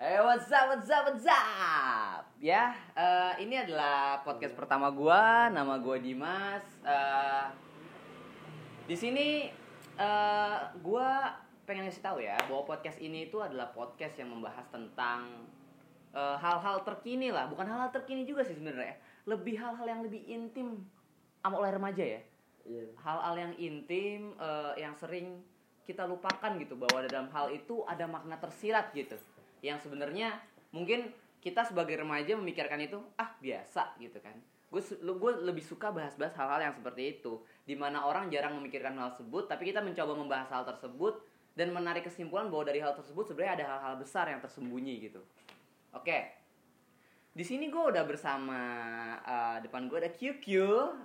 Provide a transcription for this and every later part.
Hey, what's up, what's up, what's up? Ya, eh, ini adalah podcast pertama gua. Nama gua Dimas. Eh, di sini eh, gua pengen ngasih tahu ya bahwa podcast ini itu adalah podcast yang membahas tentang eh, hal-hal terkini lah. Bukan hal-hal terkini juga sih sebenarnya. Lebih hal-hal yang lebih intim sama oleh remaja ya. Iya. Hal-hal yang intim eh, yang sering kita lupakan gitu bahwa dalam hal itu ada makna tersirat gitu yang sebenarnya mungkin kita sebagai remaja memikirkan itu ah biasa gitu kan. Gue gue lebih suka bahas-bahas hal-hal yang seperti itu di mana orang jarang memikirkan hal tersebut tapi kita mencoba membahas hal tersebut dan menarik kesimpulan bahwa dari hal tersebut sebenarnya ada hal-hal besar yang tersembunyi gitu. Oke di sini gue udah bersama eh, depan gue ada QQ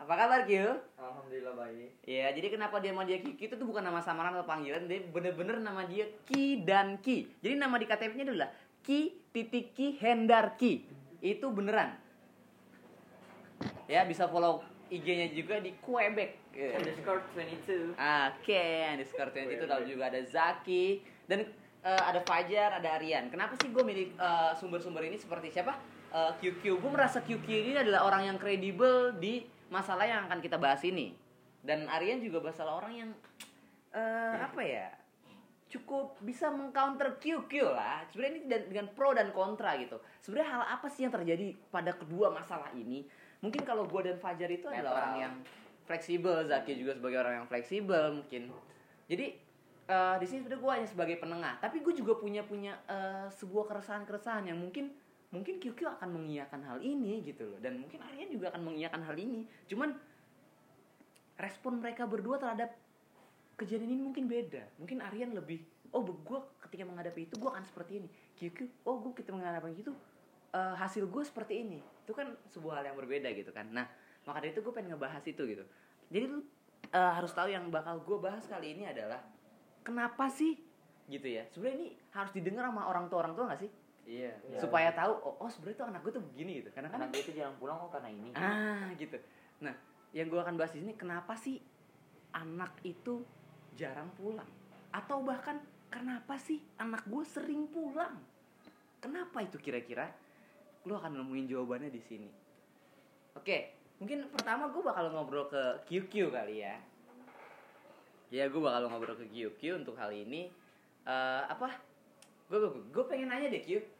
apa kabar Q Alhamdulillah baik. Ya, jadi kenapa dia mau dia Kiki itu tuh bukan nama samaran atau panggilan, dia bener-bener nama dia Ki dan Ki. Jadi nama di KTP-nya adalah Ki titik Ki Hendar Ki. Itu beneran. Ya, bisa follow IG-nya juga di Quebec. Underscore 22. Oke, di Discord itu lalu juga ada Zaki dan eh, ada Fajar, ada Aryan. Kenapa sih gue milih eh, sumber-sumber ini seperti siapa? Eh, QQ. Gue merasa QQ ini adalah orang yang kredibel di masalah yang akan kita bahas ini. Dan Aryan juga masalah orang yang eh, apa ya? cukup bisa mengcounter QQ lah. Sebenarnya ini dengan pro dan kontra gitu. Sebenarnya hal apa sih yang terjadi pada kedua masalah ini? Mungkin kalau gue dan Fajar itu adalah Netral. orang yang fleksibel, Zaki juga sebagai orang yang fleksibel mungkin. Jadi eh, di sini sebenarnya gue hanya sebagai penengah, tapi gue juga punya punya eh, sebuah keresahan-keresahan yang mungkin mungkin QQ akan mengiyakan hal ini gitu loh, dan mungkin Aryan juga akan mengiyakan hal ini. Cuman respon mereka berdua terhadap kejadian ini mungkin beda. Mungkin Aryan lebih, oh gue ketika menghadapi itu gue akan seperti ini. QQ, oh gue ketika menghadapi itu eh, hasil gue seperti ini. Itu kan sebuah hal yang berbeda gitu kan. Nah maka dari itu gue pengen ngebahas itu gitu. Jadi lu eh, harus tahu yang bakal gue bahas kali ini adalah kenapa sih gitu ya. Sebenarnya ini harus didengar sama orang tua orang tua gak sih? Iya. Supaya tahu, oh, oh sebenarnya tuh anak gue tuh begini gitu. Karena kan Anak gue itu jarang pulang kok karena ini. Ah gitu. Nah, yang gue akan bahas di sini kenapa sih anak itu jarang pulang? Atau bahkan kenapa sih anak gue sering pulang? Kenapa itu kira-kira? Lu akan nemuin jawabannya di sini. Oke, mungkin pertama gue bakal ngobrol ke QQ kali ya. Ya, gue bakal ngobrol ke QQ untuk hal ini. Eh, apa? Gue gue pengen nanya deh Q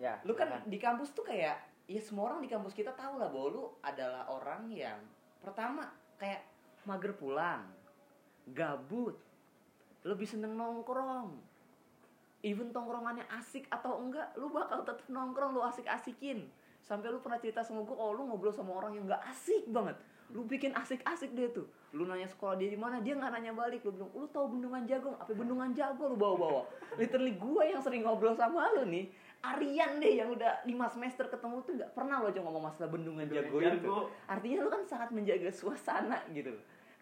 Ya. lu kan silakan. di kampus tuh kayak ya semua orang di kampus kita tahu lah bahwa lu adalah orang yang pertama kayak mager pulang gabut lebih seneng nongkrong. Even tongkrongannya asik atau enggak lu bakal tetap nongkrong lu asik-asikin. Sampai lu pernah cerita sama gue oh lu ngobrol sama orang yang nggak asik banget. Lu bikin asik-asik dia tuh. Lu nanya sekolah dia di mana dia nggak nanya balik. Lu bilang lu tahu bendungan jagung apa bendungan jago? lu bawa-bawa. Literally gue yang sering ngobrol sama lu nih Aryan deh yang udah lima semester ketemu tuh nggak pernah lo aja ngomong masalah bendungan jago Jago. artinya lu kan sangat menjaga suasana gitu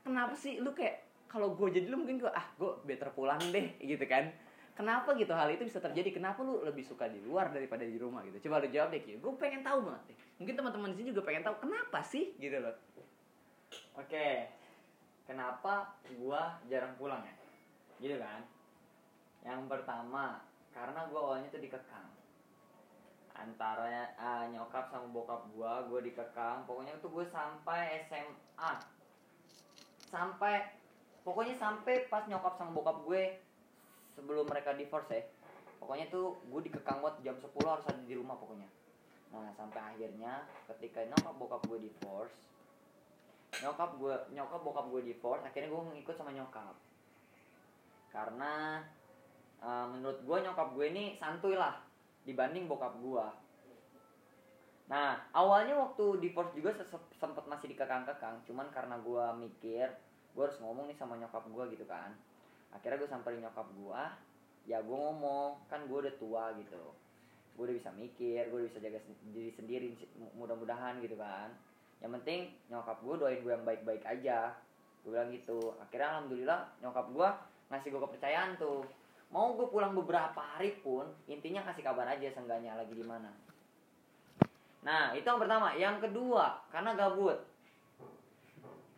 kenapa sih lu kayak kalau gue jadi lu mungkin gue ah gue better pulang deh gitu kan kenapa gitu hal itu bisa terjadi kenapa lu lebih suka di luar daripada di rumah gitu coba lu jawab deh Ki gue pengen tahu banget deh mungkin teman-teman di sini juga pengen tahu kenapa sih gitu loh Oke. Kenapa gua jarang pulang ya? Gitu kan? Yang pertama, karena gua awalnya tuh dikekang. Antara eh, nyokap sama bokap gua, gua dikekang. Pokoknya tuh gue sampai SMA. Sampai pokoknya sampai pas nyokap sama bokap gue sebelum mereka divorce ya. Pokoknya tuh gue dikekang buat jam 10 harus ada di rumah pokoknya. Nah, sampai akhirnya ketika nyokap bokap gue divorce, nyokap gue nyokap bokap gue divorce akhirnya gue ngikut sama nyokap karena eh, menurut gue nyokap gue ini santuy lah dibanding bokap gue nah awalnya waktu divorce juga se- sempet masih dikekang-kekang cuman karena gue mikir gue harus ngomong nih sama nyokap gue gitu kan. Akhirnya gue samperin nyokap gue ya gue ngomong kan gue udah tua gitu. Gue udah bisa mikir gue udah bisa jaga diri sendiri mudah-mudahan gitu kan. Yang penting nyokap gue doain gue yang baik-baik aja. Gue bilang gitu. Akhirnya alhamdulillah nyokap gue ngasih gue kepercayaan tuh mau gue pulang beberapa hari pun intinya kasih kabar aja seenggaknya lagi di mana. Nah itu yang pertama. Yang kedua karena gabut.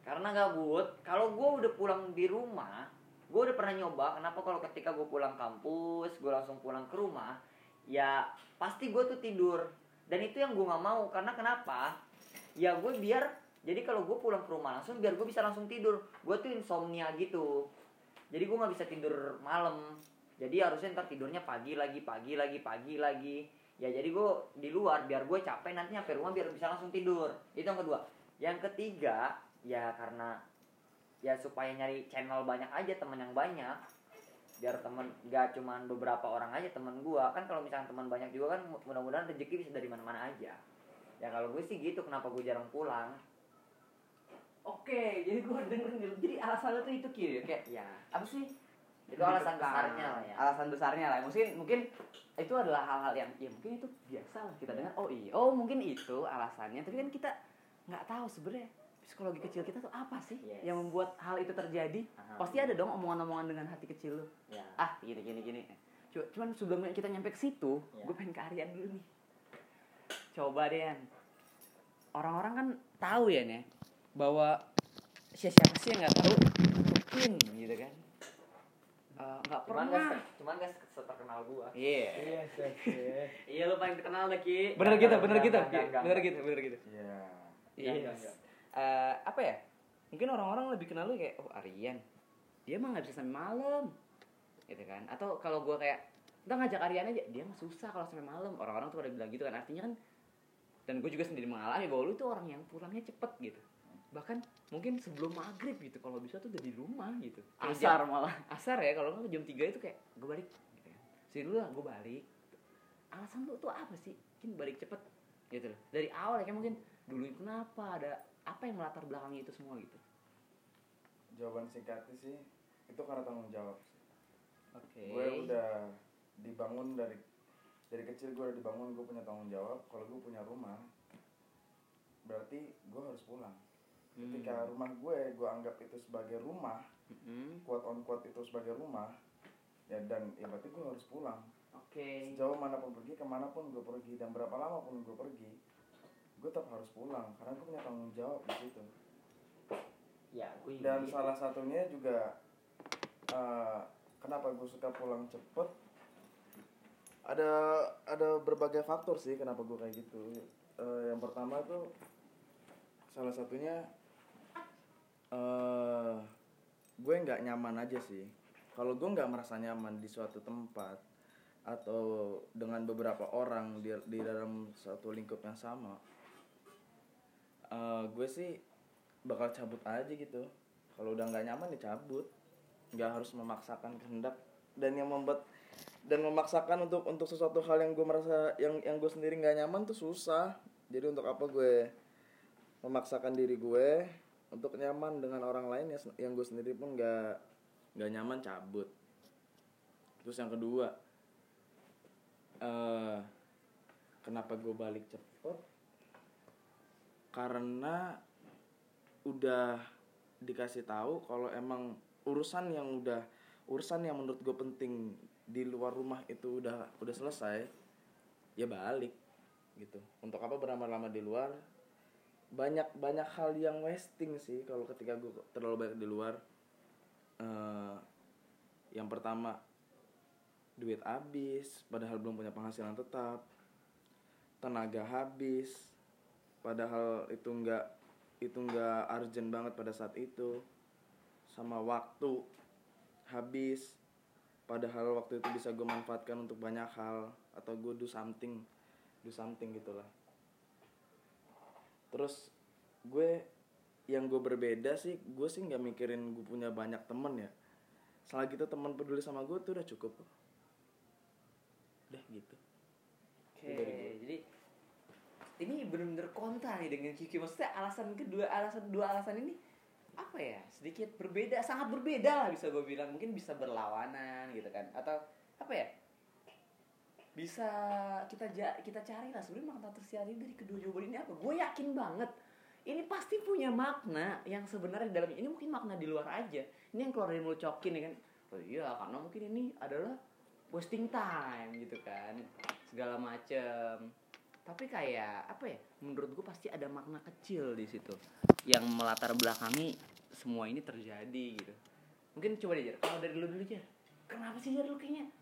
Karena gabut kalau gue udah pulang di rumah gue udah pernah nyoba kenapa kalau ketika gue pulang kampus gue langsung pulang ke rumah ya pasti gue tuh tidur. Dan itu yang gue nggak mau karena kenapa? Ya gue biar jadi kalau gue pulang ke rumah langsung biar gue bisa langsung tidur. Gue tuh insomnia gitu. Jadi gue nggak bisa tidur malam jadi harusnya ntar tidurnya pagi lagi pagi lagi pagi lagi. Ya jadi gue di luar biar gue capek nanti nyampe rumah biar bisa langsung tidur. Itu yang kedua. Yang ketiga ya karena ya supaya nyari channel banyak aja teman yang banyak biar temen gak cuman beberapa orang aja temen gua. Kan kalau misalnya teman banyak juga kan mudah-mudahan rezeki bisa dari mana-mana aja. Ya kalau gue sih gitu kenapa gue jarang pulang. Oke, jadi gue denger. Jadi alasan tuh itu kiri kayak ya apa sih? Itu alasan besarnya lah ya Alasan besarnya lah. Mungkin mungkin itu adalah hal-hal yang ya mungkin itu biasa lah kita dengar. Oh iya, oh mungkin itu alasannya. Tapi kan kita nggak tahu sebenarnya psikologi kecil kita tuh apa sih Yes. yang membuat hal itu terjadi? Aha. Pasti ada dong omongan-omongan dengan hati kecil lu. ya Ah, gini gini gini. Cuma, cuman sebelum kita nyampe ke situ, Ya. gue pengen ke Aryan dulu nih. Coba deh. Orang-orang kan tahu ya nih bahwa siapa sih yang nggak tahu mungkin gitu kan. Eh, Nggak cuman pernah. gak cuman gak seterkenal gua Iya. Iya, sih. iya lu paling terkenal deh ki Bener gitu, bener gitu, bener gitu, bener gitu. Iya. Enggak. Eh, apa ya? Mungkin orang-orang lebih kenal lu kayak oh Aryan. Dia mah nggak bisa sampai malam. Gitu kan. Atau kalau gua kayak kita ngajak Aryan aja, dia mah susah kalau sampai malam. Orang-orang tuh pada bilang gitu kan. Artinya kan dan gue juga sendiri mengalami bahwa lu tuh orang yang pulangnya cepet gitu. Bahkan mungkin sebelum maghrib gitu kalau bisa tuh udah di rumah gitu. Kalau Asar jam- malah. asar ya kalau nggak jam 3 itu kayak gue balik gitu kan. Sini dulu lah gue balik. Alasan lu tuh apa sih? Mungkin balik cepet gitu loh. Dari awal ya kayak mungkin dulu kenapa ada apa yang melatar belakangi itu semua gitu. Jawaban singkatnya sih itu karena tanggung jawab. Oke. Gue udah dibangun dari dari kecil gue udah dibangun gue punya tanggung jawab. Kalau gue punya rumah, berarti gue harus pulang. Hmm. Ketika rumah gue, gue anggap itu sebagai rumah, quote on quote itu sebagai rumah, ya dan ya berarti gue harus pulang. Oke. Sejauh mana pun pergi, ke mana pun gue pergi dan berapa lama pun gue pergi, gue tetap harus pulang karena gue punya tanggung jawab di situ. ya gue dan gitu. salah satunya juga eh, kenapa gue suka pulang cepet ada ada berbagai faktor sih kenapa gue kayak gitu Eh, yang pertama tuh salah satunya eh gue nggak nyaman aja sih. Kalau gue nggak merasa nyaman di suatu tempat atau dengan beberapa orang di di dalam satu lingkup yang sama eh gue sih bakal cabut aja gitu. Kalau udah nggak nyaman ya nggak harus memaksakan kehendak. Dan yang membuat dan memaksakan untuk untuk sesuatu hal yang gue merasa yang yang gue sendiri nggak nyaman tuh susah. Jadi untuk apa gue memaksakan diri gue untuk nyaman dengan orang lain yang yang gue sendiri pun nggak nggak nyaman cabut. Terus yang kedua eh kenapa gue balik cepet? Karena udah dikasih tahu kalau emang urusan yang udah urusan yang menurut gue penting di luar rumah itu udah udah selesai ya balik gitu. Untuk apa berlama-lama di luar banyak banyak hal yang wasting sih kalau ketika gue terlalu banyak di luar. Eh, yang pertama duit habis padahal belum punya penghasilan tetap tenaga habis padahal itu enggak itu enggak urgent banget pada saat itu sama waktu habis padahal waktu itu bisa gue manfaatkan untuk banyak hal atau gue do something do something gitulah terus gue yang gue berbeda sih gue sih nggak mikirin gue punya banyak temen ya selagi itu teman peduli sama gue tuh udah cukup udah gitu Oke, gue. jadi ini bener-bener kontra nih dengan Kiki. Maksudnya alasan kedua, alasan dua alasan ini apa ya? Sedikit berbeda, sangat berbeda lah bisa gue bilang. Mungkin bisa berlawanan gitu kan? Atau apa ya? Bisa kita ja, kita cari lah sebenarnya makna tersiari dari kedua jawaban ini apa? Gue yakin banget. Ini pasti punya makna yang sebenarnya di dalamnya. Ini mungkin makna di luar aja. Ini yang keluar dari mulut cokin ya kan? Oh iya, karena mungkin ini adalah wasting time gitu kan. Segala macem. Tapi kayak apa ya? Menurut gue pasti ada makna kecil di situ. Yang melatar belakangi semua ini terjadi gitu. Mungkin coba deh kalau dari lu dulu Jar. Kenapa sih Jar lu kayaknya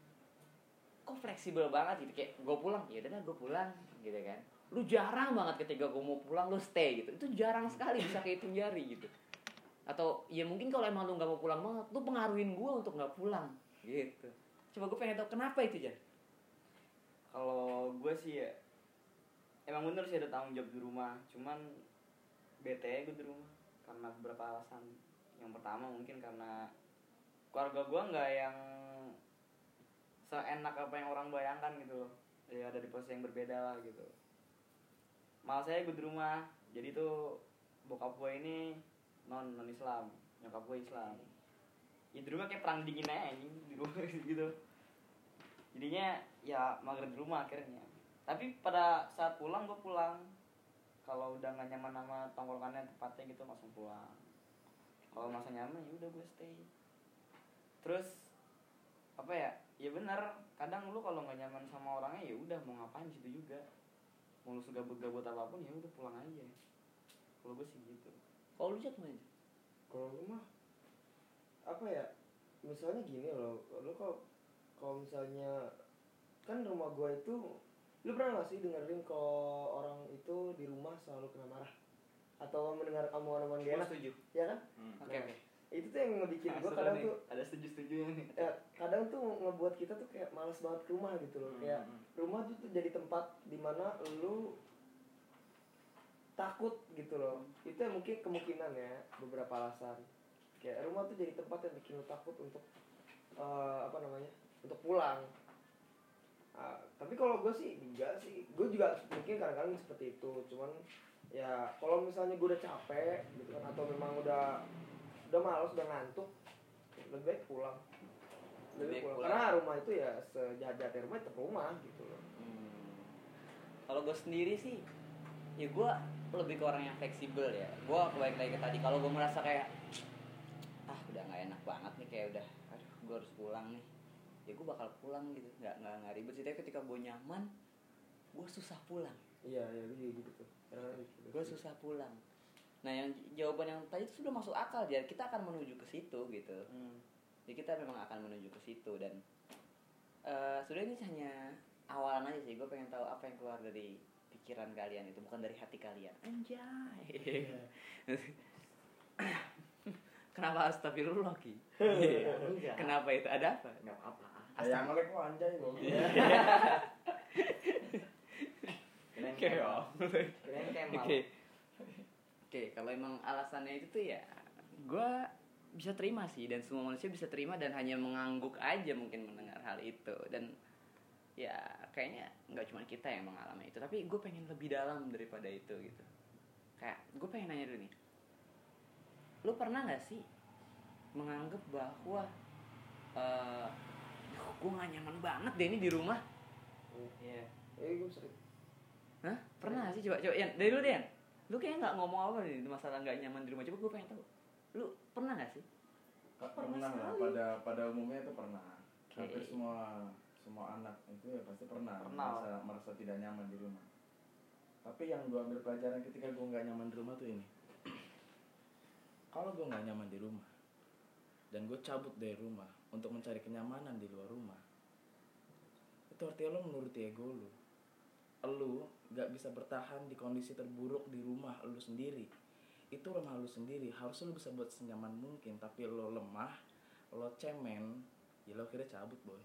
kok fleksibel banget gitu? Kayak gue pulang. Ya udah gue pulang gitu kan. Lu jarang banget ketika gue mau pulang lu stay gitu. Itu jarang sekali bisa kehitung jari gitu. Atau ya mungkin kalau emang lu nggak mau pulang banget lu pengaruhin gue untuk nggak pulang gitu. Coba gue pengen tahu kenapa itu Jan? Kalau gue sih ya emang bener sih ada tanggung jawab di rumah. Cuman bete gue di rumah. Karena beberapa alasan. Yang pertama mungkin karena keluarga gue nggak yang seenak apa yang orang bayangkan gitu loh. Ya ada di posisi yang berbeda lah gitu. Malah saya gue di rumah. Jadi tuh bokap gue ini non non Islam nyokap gue Islam. Ya di rumah kayak perang dingin aja di rumah gitu. Jadinya ya mager di rumah akhirnya. Tapi pada saat pulang gue pulang. Kalau udah nggak nyaman sama tongkrongannya tempatnya gitu langsung pulang. Kalau masa nyaman ya udah gue stay. Terus apa ya ya benar kadang lu kalau nggak nyaman sama orangnya ya udah mau ngapain di situ juga. Mau lu segabut-gabut apa pun ya udah pulang aja. Kalau gue sih gitu. Kalau lu gimana Jan? kalau lu mah apa ya misalnya gini loh lu kok kalau misalnya kan rumah gua itu lu pernah gak sih dengerin kalau orang itu di rumah selalu kena marah? Atau mendengar omongan-omongan gak gue enak? setuju. Ya kan? Oke oke itu tuh yang ngebikin Ah, gua seru kadang nih. tuh ada setuju setuju nih. Ya, kadang tuh ngebuat kita tuh kayak males banget ke rumah gitu loh. Kayak Hmm. rumah tuh, tuh jadi tempat di mana lu takut gitu loh. Itu yang mungkin kemungkinan ya beberapa alasan. Kayak rumah tuh jadi tempat yang bikin lu takut untuk eh, apa namanya untuk pulang. Ah, tapi kalau gue sih enggak sih. Gue juga mungkin kadang-kadang seperti itu. Cuman ya kalau misalnya gue udah capek gitu kan atau memang udah udah malas udah ngantuk lebih baik pulang Lebih baik pulang. pulang. karena rumah itu ya sejahat-jahatnya rumah tetap rumah gitu loh Hmm. Kalau gue sendiri sih, ya gue lebih ke orang yang fleksibel ya. Gue balik lagi ke tadi. Kalau gue merasa kayak, ah udah nggak enak banget nih kayak udah, aduh gue harus pulang nih. Ya gue bakal pulang gitu, nggak nggak nggak ribet sih. Tapi ketika gue nyaman, gue susah pulang. iya iya gitu gitu. Gue susah pulang. Nah yang jawaban yang tadi itu sudah masuk akal ya. Kita akan menuju ke situ gitu. Hmm. Jadi kita memang akan menuju ke situ dan eh sudah ini hanya awalan aja sih. Gue pengen tahu apa yang keluar dari pikiran kalian itu, bukan dari hati kalian. Anjay. Kenapa astagfirullah Ki? Kenapa itu? Ada apa? nggak apa yang ngelek lo anjay keren kayak om. keren kayak malu Oke. Kalau emang alasannya itu tuh ya gue bisa terima sih dan semua manusia bisa terima dan hanya mengangguk aja mungkin mendengar hal itu dan ya kayaknya nggak cuma kita yang mengalami itu tapi gue pengen lebih dalam daripada itu gitu kayak gue pengen nanya dulu nih lu pernah nggak sih menganggap bahwa eh gue gak nyaman banget deh ini di rumah iya eh gue sering Hah? Pernah gak sih? Coba, coba, Yan. Dari lu deh, Yan. Lu kayaknya gak ngomong apa nih masalah gak nyaman di rumah. Coba gue pengen tahu. Lu pernah gak sih? pernah lah pada pada umumnya itu pernah Oke. hampir semua semua anak itu ya pasti pernah, Pernah. merasa merasa tidak nyaman di rumah tapi yang gue ambil pelajaran ketika gue nggak nyaman di rumah tuh ini kalau gue nggak nyaman di rumah dan gue cabut dari rumah untuk mencari kenyamanan di luar rumah itu artinya lo menuruti ego lo lu nggak bisa bertahan di kondisi terburuk di rumah lu sendiri itu rumah lu sendiri harusnya lu bisa buat senyaman mungkin tapi lo lemah lo cemen ya lo akhirnya cabut boy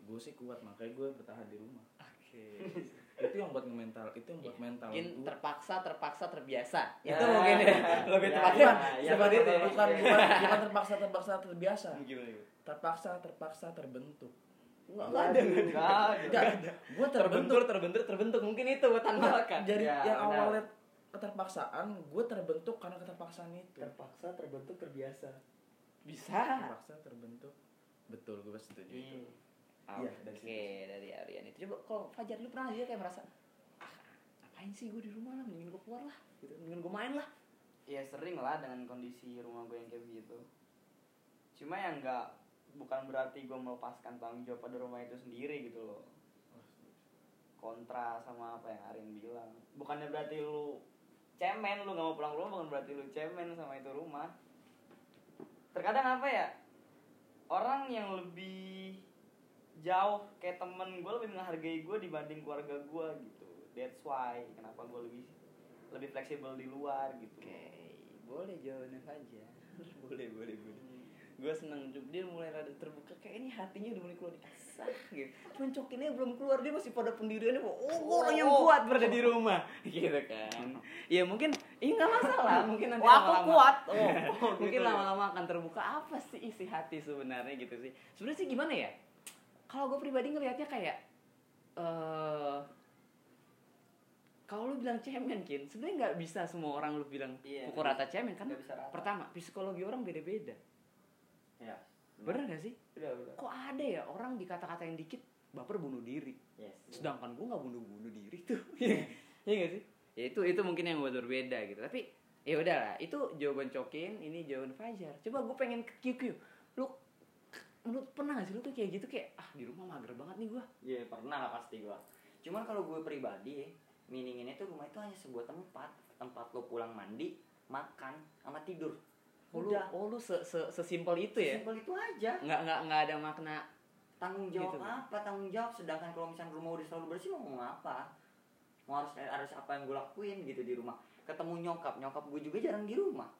gue sih kuat makanya gue bertahan di rumah Oke. itu yang buat mental itu yang buat mental Mungkin gua. terpaksa, terpaksa, terbiasa. Ya. Itu mungkin ya. Lebih Ya, tepatnya. ya, ya, bukan bukan bukan terpaksa terpaksa terbiasa Gimana, gimana? terpaksa terpaksa terbentuk Nggak nggak ada. nggak ada. Enggak, Enggak, gue terbentuk Terbentur, terbentur, terbentuk. Mungkin itu tandakan. jadi Ya, yang benar. awalnya keterpaksaan gue terbentuk karena keterpaksaan itu terpaksa terbentuk terbiasa Bisa. terpaksa terbentuk betul gue setuju itu Iya. Iya, dari Oke, dari Aryan itu. Coba kalau Fajar lu pernah aja kayak merasa ah, ngapain sih gue di rumah lah, mendingan gue keluar lah, gitu. mendingan gue main lah. ya sering lah dengan kondisi rumah gue yang kayak begitu cuma yang nggak bukan berarti gue melepaskan tanggung jawab pada rumah itu sendiri gitu loh. Kontra sama apa yang Arin bilang. Bukannya berarti lu cemen lu nggak mau pulang rumah bukan berarti lu cemen sama itu rumah. Terkadang apa ya? Orang yang lebih jauh kayak temen gue lebih menghargai gue dibanding keluarga gue gitu. That's why kenapa gue lebih lebih fleksibel di luar gitu. Oke, boleh jawabannya saja. boleh, boleh, boleh. Gue seneng Cuk. dia mulai rada terbuka kayak ini hatinya udah mulai keluar. Asah gitu. Cuman cokinnya belum keluar dia masih pada pendiriannya. Oh, gua orang yang kuat berada di rumah. Gitu kan. Ya mungkin ini nggak masalah, mungkin nanti oh aku lama-lama- kuat. Oh, mungkin gitu. lama-lama akan terbuka. Apa sih isi hati sebenarnya gitu sih. Sebenarnya sih gimana ya? Kalau gue pribadi ngelihatnya kayak eh kalau lu bilang cemen kin sebenarnya nggak bisa semua orang lu bilang Iya, pukul rata cemen. Kan pertama psikologi orang beda-beda ya bener gak sih? Udah, udah. kok ada ya orang dikata-katain dikit baper bunuh diri. Yes sedangkan gue nggak bunuh bunuh diri tuh. Iya gak sih? Ya itu itu mungkin yang buat berbeda gitu. Tapi ya udahlah itu jawaban cokin ini jawaban Fajar. Coba gue pengen ke QQ lu lu pernah gak sih lu tuh kayak gitu kayak ah di rumah mager banget nih gue Iya pernah lah pasti gua. Cuman kalau gue pribadi, meaninginnya tuh rumah itu hanya sebuah tempat, tempat lo pulang mandi, makan, sama tidur. Oh lu Udah. oh lu se se sesimpel itu ya Simpel itu aja. nggak nggak nggak ada makna Tanggung jawab Gitu. apa? Tanggung jawab. Sedangkan kalau misalnya rumah udah selalu bersih mau ngomong apa? Mau harus harus apa yang gue lakuin gitu di rumah. Ketemu nyokap, nyokap gue juga jarang di rumah.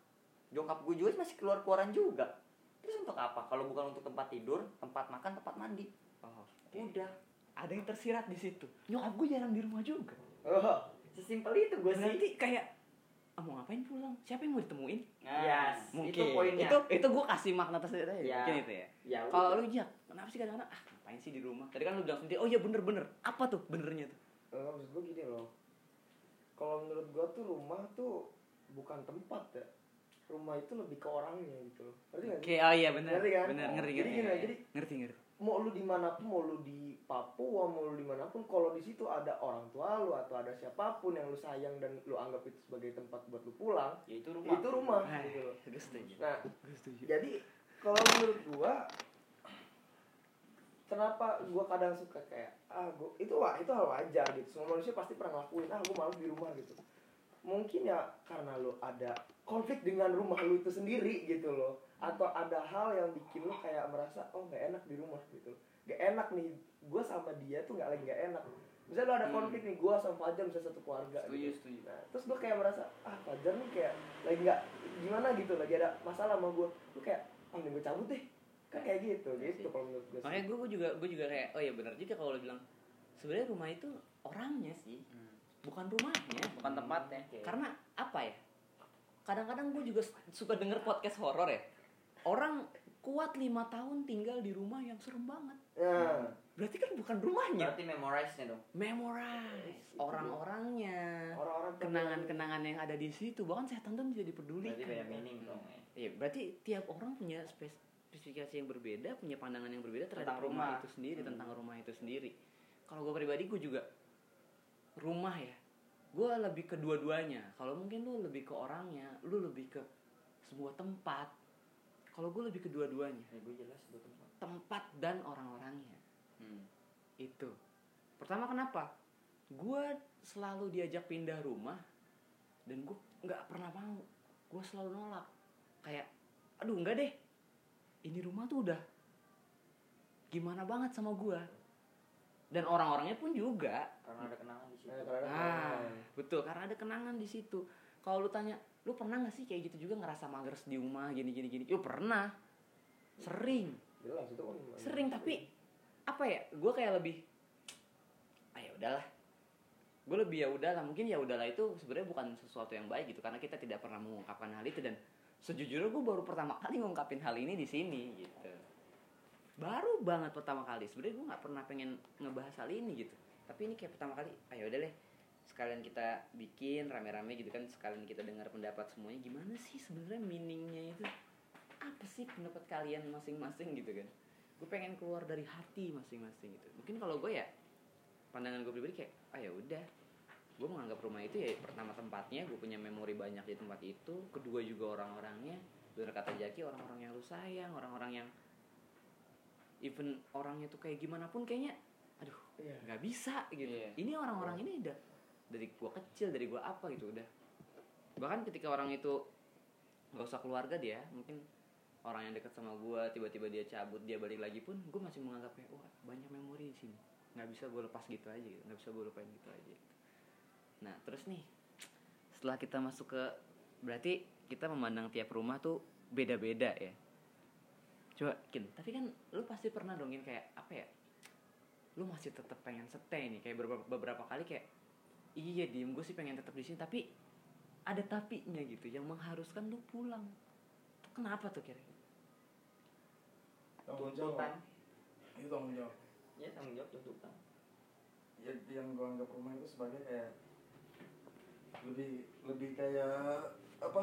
Nyokap gue juga masih keluar keluaran juga. Terus untuk apa? Kalau bukan untuk tempat tidur, tempat makan, tempat mandi. oh, Udah. ada yang tersirat di situ nyokap gue jarang di rumah juga Oh, Sesimpel itu gue sih. berarti kayak ah, mau ngapain pulang siapa yang mau ditemuin Nah, Yes. mungkin Itu poinnya. itu itu gue kasih makna tersendiri aja Ya. mungkin itu ya Ya, kalau lu jak kenapa sih kadang-kadang ah ngapain sih di rumah tadi kan lu bilang sendiri oh iya bener-bener apa tuh benernya tuh enggak maksud gue gini loh. Kalau menurut gue tuh rumah tuh bukan tempat ya. Rumah itu lebih ke orangnya gitu loh. Ngerti nggak oke sih? oh iya bener Ngerti kan? bener ngerti Jadi ngerti gini, jadi ngerti ngerti mau lu di mana pun, mau lu di Papua, mau lu di mana pun, kalau di situ ada orang tua lu atau ada siapa pun yang lu sayang dan lu anggap itu sebagai tempat buat lu pulang, ya itu rumah. itu rumah. Ah, gitu loh. gue setuju. Nah, gue setuju. jadi kalau menurut gua kenapa gua kadang suka kayak ah gua itu wah itu hal wajar gitu. Semua manusia pasti pernah ngelakuin ah gua malas di rumah gitu. Mungkin ya karena lu ada konflik dengan rumah lu itu sendiri gitu loh atau ada hal yang bikin lu kayak merasa oh nggak enak di rumah gitu. Nggak enak nih gua sama dia tuh nggak lagi nggak enak. Misalnya lu ada Hmm. konflik nih gua sama Fajar misalnya satu keluarga setuju gitu. setuju. Nah, terus gue kayak merasa ah Fajar nih kayak lagi nggak gimana gitu lagi ada masalah sama gue lu kayak ah nih gue cabut deh. Kan kayak gitu Iya gitu kalau menurut gue makanya gue gue juga gue juga kayak oh iya benar juga kalau lu bilang. Sebenarnya rumah itu orangnya sih Hmm. bukan rumahnya. Bukan tempatnya. Oke. karena apa ya? Kadang-kadang gue juga suka denger podcast horor ya orang kuat lima tahun tinggal di rumah yang serem banget nah berarti kan bukan rumahnya Berarti memorize-nya dong. memorize orang-orangnya orang-orang kenangan-kenangan yang ada di situ bahkan setan tuh bisa Berarti dipedulikan beda meaning dong ya. Iya, berarti tiap orang punya spes- spesifikasi yang berbeda, punya pandangan yang berbeda terhadap Tentang rumah. rumah. itu sendiri, Hmm. tentang rumah itu sendiri. Kalau gue pribadi, gue juga rumah ya. Gue lebih ke dua-duanya. Kalau mungkin lu lebih ke orangnya, lu lebih ke sebuah tempat. Kalau gue lebih ke dua-duanya, Ya gue jelas gue tempat. tempat dan orang-orangnya. Hmm. Itu. Pertama kenapa? Gue selalu diajak pindah rumah dan gue nggak pernah mau. Gue selalu nolak. Kayak, aduh nggak deh. Ini rumah tuh udah gimana banget sama gue. Dan orang-orangnya pun juga. Karena ada kenangan di situ. Nah, kalau ada kenangan. betul karena ada kenangan di situ. Kalau lu tanya, lu pernah nggak sih kayak gitu juga ngerasa mager di rumah gini gini gini? Yo pernah. Sering. Jelas itu kan sering tapi apa ya? Gue kayak lebih ah ya udahlah. Gue lebih ya udahlah. Mungkin ya udahlah itu sebenarnya bukan sesuatu yang baik gitu karena kita tidak pernah mengungkapkan hal itu dan sejujurnya gue baru pertama kali ngungkapin hal ini di sini gitu. Baru banget pertama kali. Sebenarnya gue nggak pernah pengen ngebahas hal ini gitu. Tapi ini kayak pertama kali ayo udah deh sekalian kita bikin rame-rame gitu kan sekalian kita dengar pendapat semuanya gimana sih sebenarnya meaningnya itu? Apa sih pendapat kalian masing-masing gitu kan? Gue pengen keluar dari hati masing-masing gitu. Mungkin kalau gue ya pandangan gue pribadi kayak ah ya udah. Gue menganggap rumah itu ya pertama tempatnya gue punya memori banyak di tempat itu. Kedua juga orang-orangnya bener kata Jaki orang-orang yang lu sayang orang-orang yang even orangnya tuh kayak gimana pun kayaknya aduh Iya. nggak bisa gitu. Iya. ini orang-orang ini udah dari gua kecil dari gua apa gitu udah. Bahkan ketika orang itu nggak usah keluarga dia mungkin orang yang dekat sama gue tiba-tiba dia cabut dia balik lagi pun gue masih menganggap kayak wah banyak memori di sini. Nggak bisa gue lepas gitu aja gitu nggak bisa gue lupain gitu aja gitu. nah terus nih setelah kita masuk ke berarti kita memandang tiap rumah tuh beda-beda ya? Coba kin tapi kan lu pasti pernah dongin kayak apa ya? Lu masih tetap pengen stay nih kayak beberapa, beberapa kali kayak iya diem gue sih pengen tetap di sini tapi ada tapinya gitu yang mengharuskan lu pulang. Tuh kenapa tuh kira tuntutan. Itu tanggung jawab. Ya tanggung jawab tuntutan. Ya, yang gue anggap rumah itu sebagai kayak lebih lebih kayak apa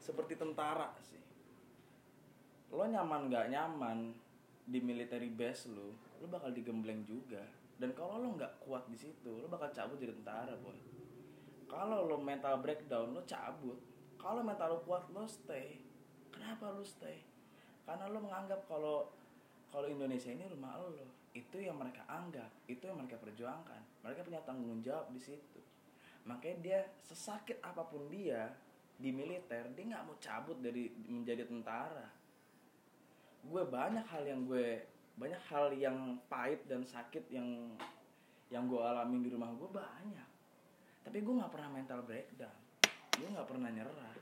seperti tentara sih. Lo nyaman nggak nyaman di military base lo lo bakal digembleng juga dan kalau lo nggak kuat di situ lo bakal cabut jadi tentara boy kalau lo mental breakdown lo cabut. Kalau mental lo kuat lo stay. Kenapa lo stay? Karena lo menganggap kalau kalau Indonesia ini rumah lo. Itu yang mereka anggap itu yang mereka perjuangkan. Mereka punya tanggung jawab di situ. Makanya dia sesakit apa pun dia di militer dia nggak mau cabut dari menjadi tentara. Gue banyak hal yang gue banyak hal yang pahit dan sakit yang yang gue alamin di rumah gue banyak. Tapi gue nggak pernah mental breakdown. Gue nggak pernah nyerah.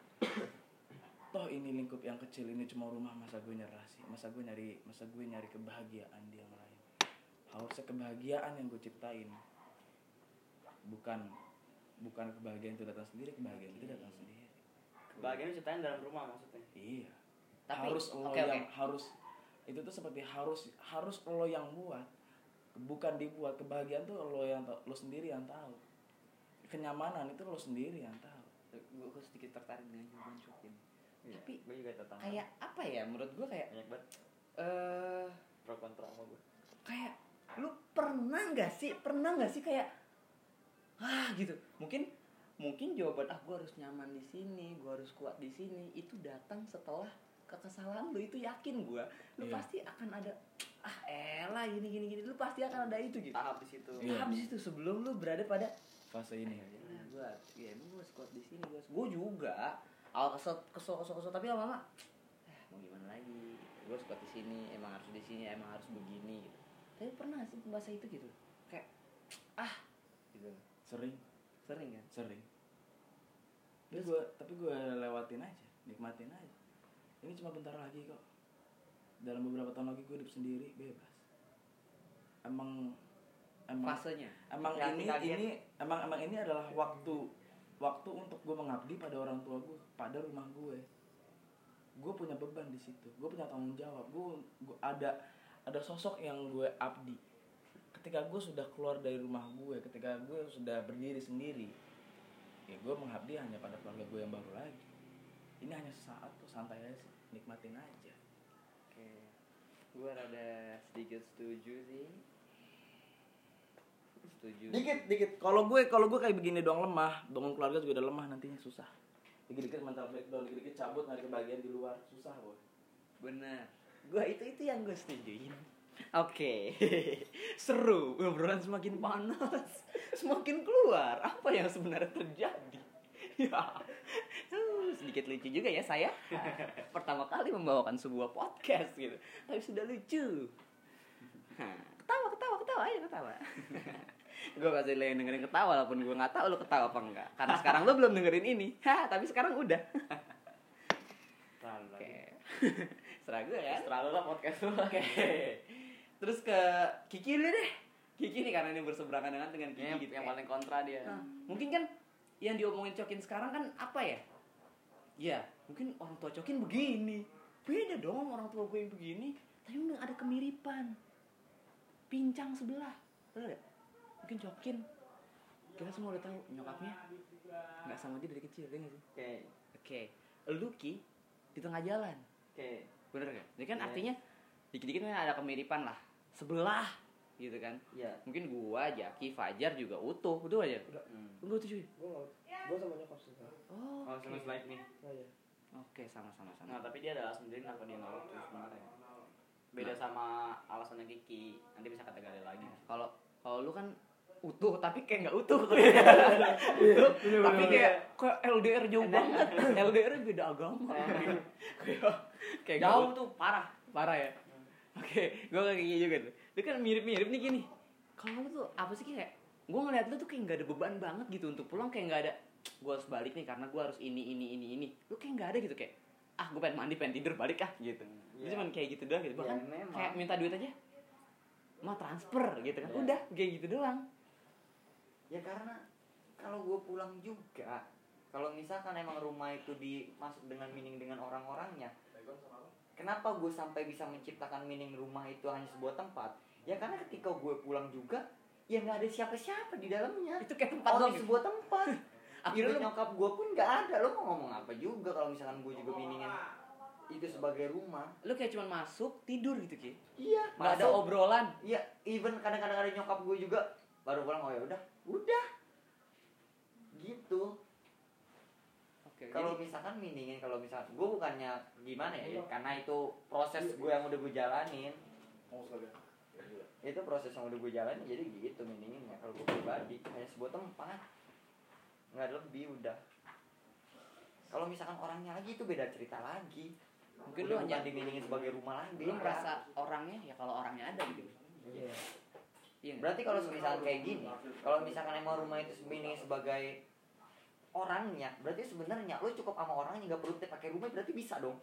Toh ini lingkup yang kecil ini cuma rumah masa gue nyerah sih? Masa gue nyari masa gue nyari kebahagiaan di yang lain? Harusnya kebahagiaan yang gue ciptain. Bukan bukan kebahagiaan itu datang sendiri kebahagiaan itu datang sendiri. Kebahagiaan ceritain dalam rumah maksudnya? Iya. Tapi, harus lo yang oke. harus itu tuh seperti harus harus lo yang buat. Bukan dibuat. Kebahagiaan tuh lo yang lo sendiri yang tahu kenyamanan itu lo sendiri yang tahu gue gue sedikit tertarik dengan jawaban Cokin Iya, Tapi, gue juga tetangga kayak apa ya? Menurut gue kayak banyak banget. eh pro kontra sama gue kayak lu pernah nggak sih pernah nggak sih kayak ah gitu. Mungkin mungkin jawaban ah gue harus nyaman di sini gue harus kuat di sini itu datang setelah kekesalan lu itu yakin gue lu Iya. pasti akan ada ah elah gini gini gini. Lu pasti akan ada itu gitu. Tahap di situ. Iya. habis itu sebelum lu berada pada fase ini. Nah, gue ya emang gue kuat di sini gue gue juga. Awal kesel kesel kesel kesel tapi lama-lama eh mau gimana lagi? Gue kuat di sini emang harus di sini emang harus begini. Gitu tapi pernah sih bahasa itu gitu kayak ah gitu. Sering. Sering kan? Sering. Tapi gue tapi gue lewatin aja nikmatin aja ini cuma bentar lagi kok. Dalam beberapa tahun lagi gue hidup sendiri bebas. Emang emang fasenya? emang ini kaget. ini emang emang ini adalah waktu waktu untuk gue mengabdi pada orang tua gue pada rumah gue. Gue punya beban di situ. Gue punya tanggung jawab. Gue gue ada ada sosok yang gue abdi. Ketika gue sudah keluar dari rumah gue ketika gue sudah berdiri sendiri ya gue mengabdi hanya pada keluarga gue yang baru lagi ini hanya sesaat tuh santai aja sih nikmatin aja. Oke gue rada sedikit setuju sih. Setuju. Dikit dikit. Kalau gue kalau gue kayak begini doang lemah bangun keluarga juga udah lemah nantinya susah. Dikit dikit mental breakdown dikit dikit cabut nyari kebahagiaan di luar susah boy. Benar. Gue itu itu yang gue setujuin. Oke. Seru obrolan semakin panas semakin keluar. Apa yang sebenarnya terjadi? Ya sedikit lucu juga ya saya. Pertama kali membawakan sebuah podcast gitu. Tapi sudah lucu. Ketawa ketawa ketawa. Ayo ketawa. Gue pasti lo yang dengerin ketawa walaupun gue nggak tahu lo ketawa apa enggak karena sekarang lo belum dengerin ini. Hah, tapi sekarang udah. Terlalu oke. Serah gue ya. Terlalu lah podcast lu. Oke. Terus ke Kiki dulu deh. Kiki nih karena ini berseberangan dengan dengan Kiki yang, gitu. yang Kayak, paling kontra dia. Nah, mungkin kan yang diomongin Cokin sekarang kan apa ya? Ya, mungkin orang tua Cokin begini. Beda dong orang tua gue yang begini. Tapi memang ada kemiripan. Pincang sebelah. Bener gak? Mungkin Cokin kita semua udah tahu nyokapnya nggak sama dia dari kecil ya nggak sih? oke Oke, lu Ki di tengah jalan. oke Bener gak? Jadi kan Iya. artinya dikit-dikit memang ada kemiripan lah. Sebelah gitu kan. ya Mungkin gua, Jaki, Fajar juga utuh. Utuh aja. hmm. Lu utuh cuy. nggak gue sama nyokap sih Kak. Oh. oh sama like nih. Nah ya Oke, sama-sama nah sama. tapi dia ada alasan sendiri kenapa dia nggak lucu sebenarnya beda sama alasannya Kiki. Nanti bisa kata gali lagi Kalau kalau lu kan utuh tapi kayak nggak utuh. Utuh tapi kayak kayak LDR jauh banget. LDR beda agama. Kayak kayak jauh tuh parah. Parah ya? Oke gue kayak gini juga tuh lu kan mirip-mirip nih gini. Kalau lu tuh apa sih kayak gue ngeliat lu tuh kayak nggak ada beban banget gitu untuk pulang kayak nggak ada gue harus balik nih karena gue harus ini ini ini ini lu kayak nggak ada gitu kayak ah gue pengen mandi pengen tidur balik ah gitu lu Iya. cuman kayak gitu doang gitu bahkan Ya, memang. kayak minta duit aja mau transfer gitu kan Iya. udah kayak gitu doang ya karena kalau gue pulang juga kalau misalkan emang rumah itu dimasuk dengan meaning dengan orang-orangnya kenapa gue sampai bisa menciptakan meaning rumah itu hanya sebuah tempat ya karena ketika gue pulang juga ya nggak ada siapa-siapa di dalamnya itu kayak tempat doang di gitu. sebuah tempat Akhirnya lu- nyokap gue pun nggak ada. Lo mau ngomong apa juga kalau misalkan gue juga meaningin itu sebagai rumah. Lu kayak cuman masuk tidur gitu ki? Iya nggak ada obrolan? Iya, even kadang-kadang ada nyokap gue juga baru pulang oh ya udah, udah. Gitu. oke Kalau jadi misalkan meaningin kalau misalkan gue bukannya gimana ya, karena itu proses gue yang udah gue jalanin. Itu proses yang udah gue jalanin jadi gitu meaninginnya kalau gue pribadi. Hanya sebuah tempat. Nggak ada lebih udah. Kalau misalkan orangnya lagi itu beda cerita lagi. mungkin lu hanya bukan dimeaningin sebagai rumah lagi. lu merasa orangnya ya kalau orangnya ada gitu Iya. iya nggak? Berarti kalau misalkan kayak gini, kalau misalkan emang rumah itu meaning sebagai orangnya, berarti sebenarnya lo cukup sama orangnya nggak perlu pakai rumah berarti bisa dong.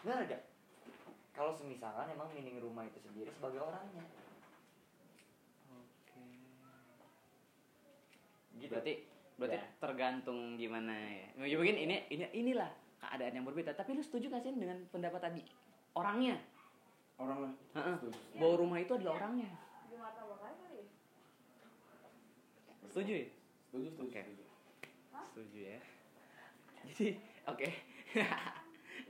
Benar gak? Kalau semisalkan emang meaning rumah itu sendiri sebagai orangnya. Oke. Gitu. Berarti berarti Ya. tergantung gimana ya. Ya mungkin ini ini inilah keadaan yang berbeda. Tapi lu setuju gak sih dengan pendapat tadi? Orangnya. orang. Setuju. Bahwa rumah itu adalah orangnya. Setuju ya? setuju setuju Oke. setuju. Setuju ya. Jadi oke.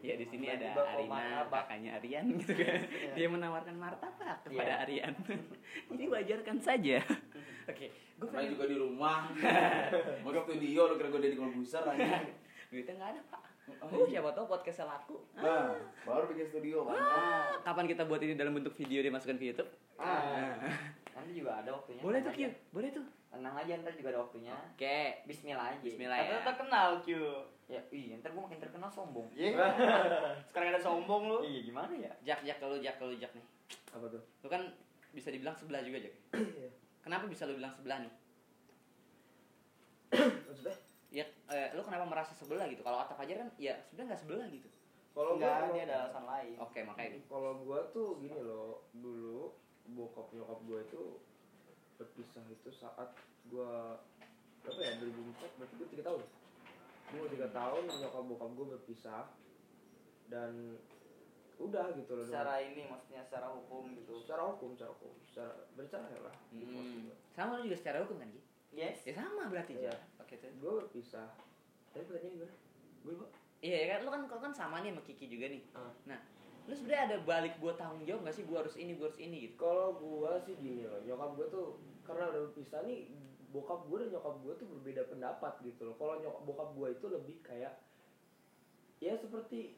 ya di sini ada Arina, kakaknya Arian gitu kan. Iya. Dia menawarkan martabak kepada Iya. Arian. Jadi wajarkan saja. Oke, gue Karena pengen juga di rumah mau studio lo kira gue dari komputer aja duitnya nggak ada pak. Oh, Oh, siapa tahu podcastnya laku. nah baru bikin studio kan Ah, kapan kita buat ini dalam bentuk video dimasukkan ke YouTube? Ah, nanti juga ada waktunya. Boleh tuh Q, boleh tuh. Tenang aja ntar juga ada waktunya. Oke. Bismillah aja. Bismillah Kata ya. terkenal Q. Ya, iya, ntar gue makin terkenal sombong. Sekarang ada sombong lu. Iya, gimana ya? Jak, jak kalau jak kalau jak nih. apa tuh Lu kan bisa dibilang sebelah juga jak. Kenapa bisa lu bilang sebelah nih? maksudnya Ya, eh, lu kenapa merasa sebelah gitu? Kalau Atta Fajar kan, ya sebenarnya nggak sebelah gitu. kalau Enggak, gua dia ada alasan lain. Oke, makanya. kalau gua tuh gini loh dulu bokap nyokap gua itu berpisah itu saat gua berapa ya 2004 berarti gua tiga tahun gua tiga tahun nyokap bokap gua berpisah dan udah gitu loh Secara ini maksudnya secara hukum gitu. secara hukum secara hukum secara bercerai lah gitu Hmm. Sama lu juga secara hukum kan, Ki? Yes. Ya sama berarti ya. Oke tuh. gua berpisah tapi pertanyaannya gimana gue lupa Iya ya kan, lu kan lu kan sama nih sama Kiki juga nih. Ah. Nah, lu sebenarnya ada balik gua tanggung jawab gak sih? Gua harus ini, gua harus ini gitu. Kalau gua sih gini loh, nyokap gua tuh karena udah berpisah nih, bokap gua dan nyokap gua tuh berbeda pendapat gitu loh. Kalau nyokap bokap gua itu lebih kayak ya seperti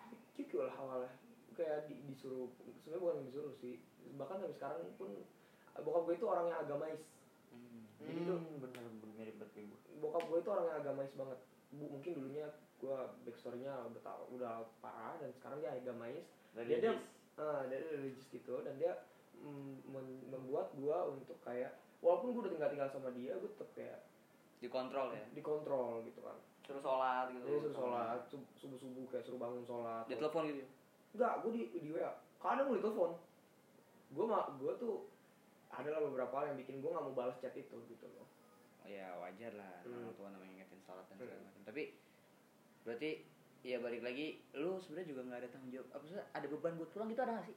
seperti Kiki lah awalnya kayak di, disuruh sebenarnya bukan disuruh sih bahkan sampai sekarang pun bokap gue itu orang yang agamais Jadi tuh- Hmm, bener bener mirip banget gue. bokap gue itu orang yang agamais banget mungkin dulunya gue backstorynya udah tau udah parah dan sekarang dia agamais Dari Dia- dia- Jis. ah dia religius gitu dan dia mm, membuat gua untuk kayak walaupun gua udah tinggal tinggal sama dia gua tetap kayak Dikontrol ya. dikontrol gitu kan Suruh sholat gitu. jadi suruh sholat subuh subuh kayak suruh bangun sholat Dia telepon gitu. enggak gua di di wa kadang di telepon gua mah gua tuh adalah beberapa hal yang bikin gua nggak mau balas chat itu gitu loh Oh ya wajar lah Hmm. orang tua namanya sholat dan segala macam. Tapi berarti ya balik lagi lu sebenarnya juga nggak ada tanggung jawab. Apa sih ada beban buat pulang gitu ada gak sih?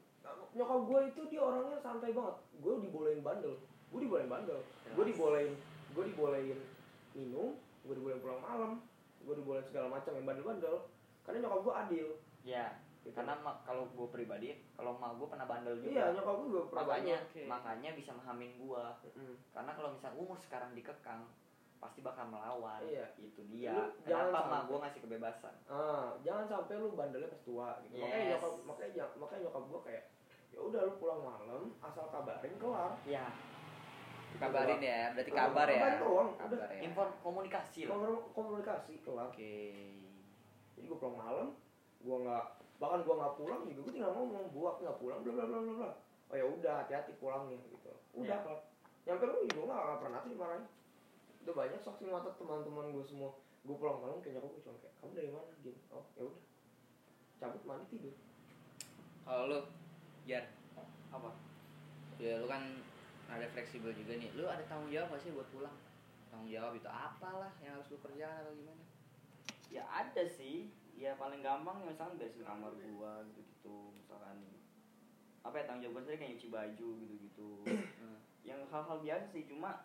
nyokap gua itu dia orangnya santai banget gua dibolehin bandel gua dibolehin bandel gua dibolehin gua dibolehin minum gua dibolehin pulang malam gua dibolehin segala macam yang bandel-bandel karena nyokap gua adil Ya, gitu. karena kalau gue pribadi, kalau emak gue pernah bandel juga. iya nyokap gua juga pernah makanya Oke. makanya bisa menghamin gue. bandel. Mm. Karena kalau misal umur sekarang dikekang, pasti bakal melawan. Iya. Itu dia. Lu Kenapa sampai- gue ngasih kebebasan? ah jangan sampai lu bandelnya pas tua gitu makanya Yes. nyokap makanya makanya nyokap gua kayak ya udah lu pulang malam asal kabarin kelar Ya, Kabarin ya, berarti kabar ya. Kabarin doang, udah. Kabar ya. info komunikasi lah. Komunikasi kelar Oke. jadi gua pulang malam gua nggak bahkan gua nggak pulang juga gua tinggal ngomong gua nggak pulang bla bla bla bla oh ya udah hati-hati pulangnya gitu udah Iya. kelar nyampe rumah juga nggak pernah tuh dimarahin udah banyak saksi mata teman-teman gua semua. Gua pulang malam kayak nyokap gua cuma kayak kamu dari mana? Gini oh ya udah. Cabut mandi tidur. Kalau lu, Jar, apa? Ya lu kan ada fleksibel juga nih. Lu ada tanggung jawab gak sih buat pulang? Tanggung jawab itu apalah yang harus lu kerjakan atau gimana? ya ada sih. Ya paling gampang ya misalkan beresin kamar gua gitu gitu misalkan apa ya tanggung jawab sendiri kayak nyuci baju gitu gitu yang hal-hal biasa sih cuma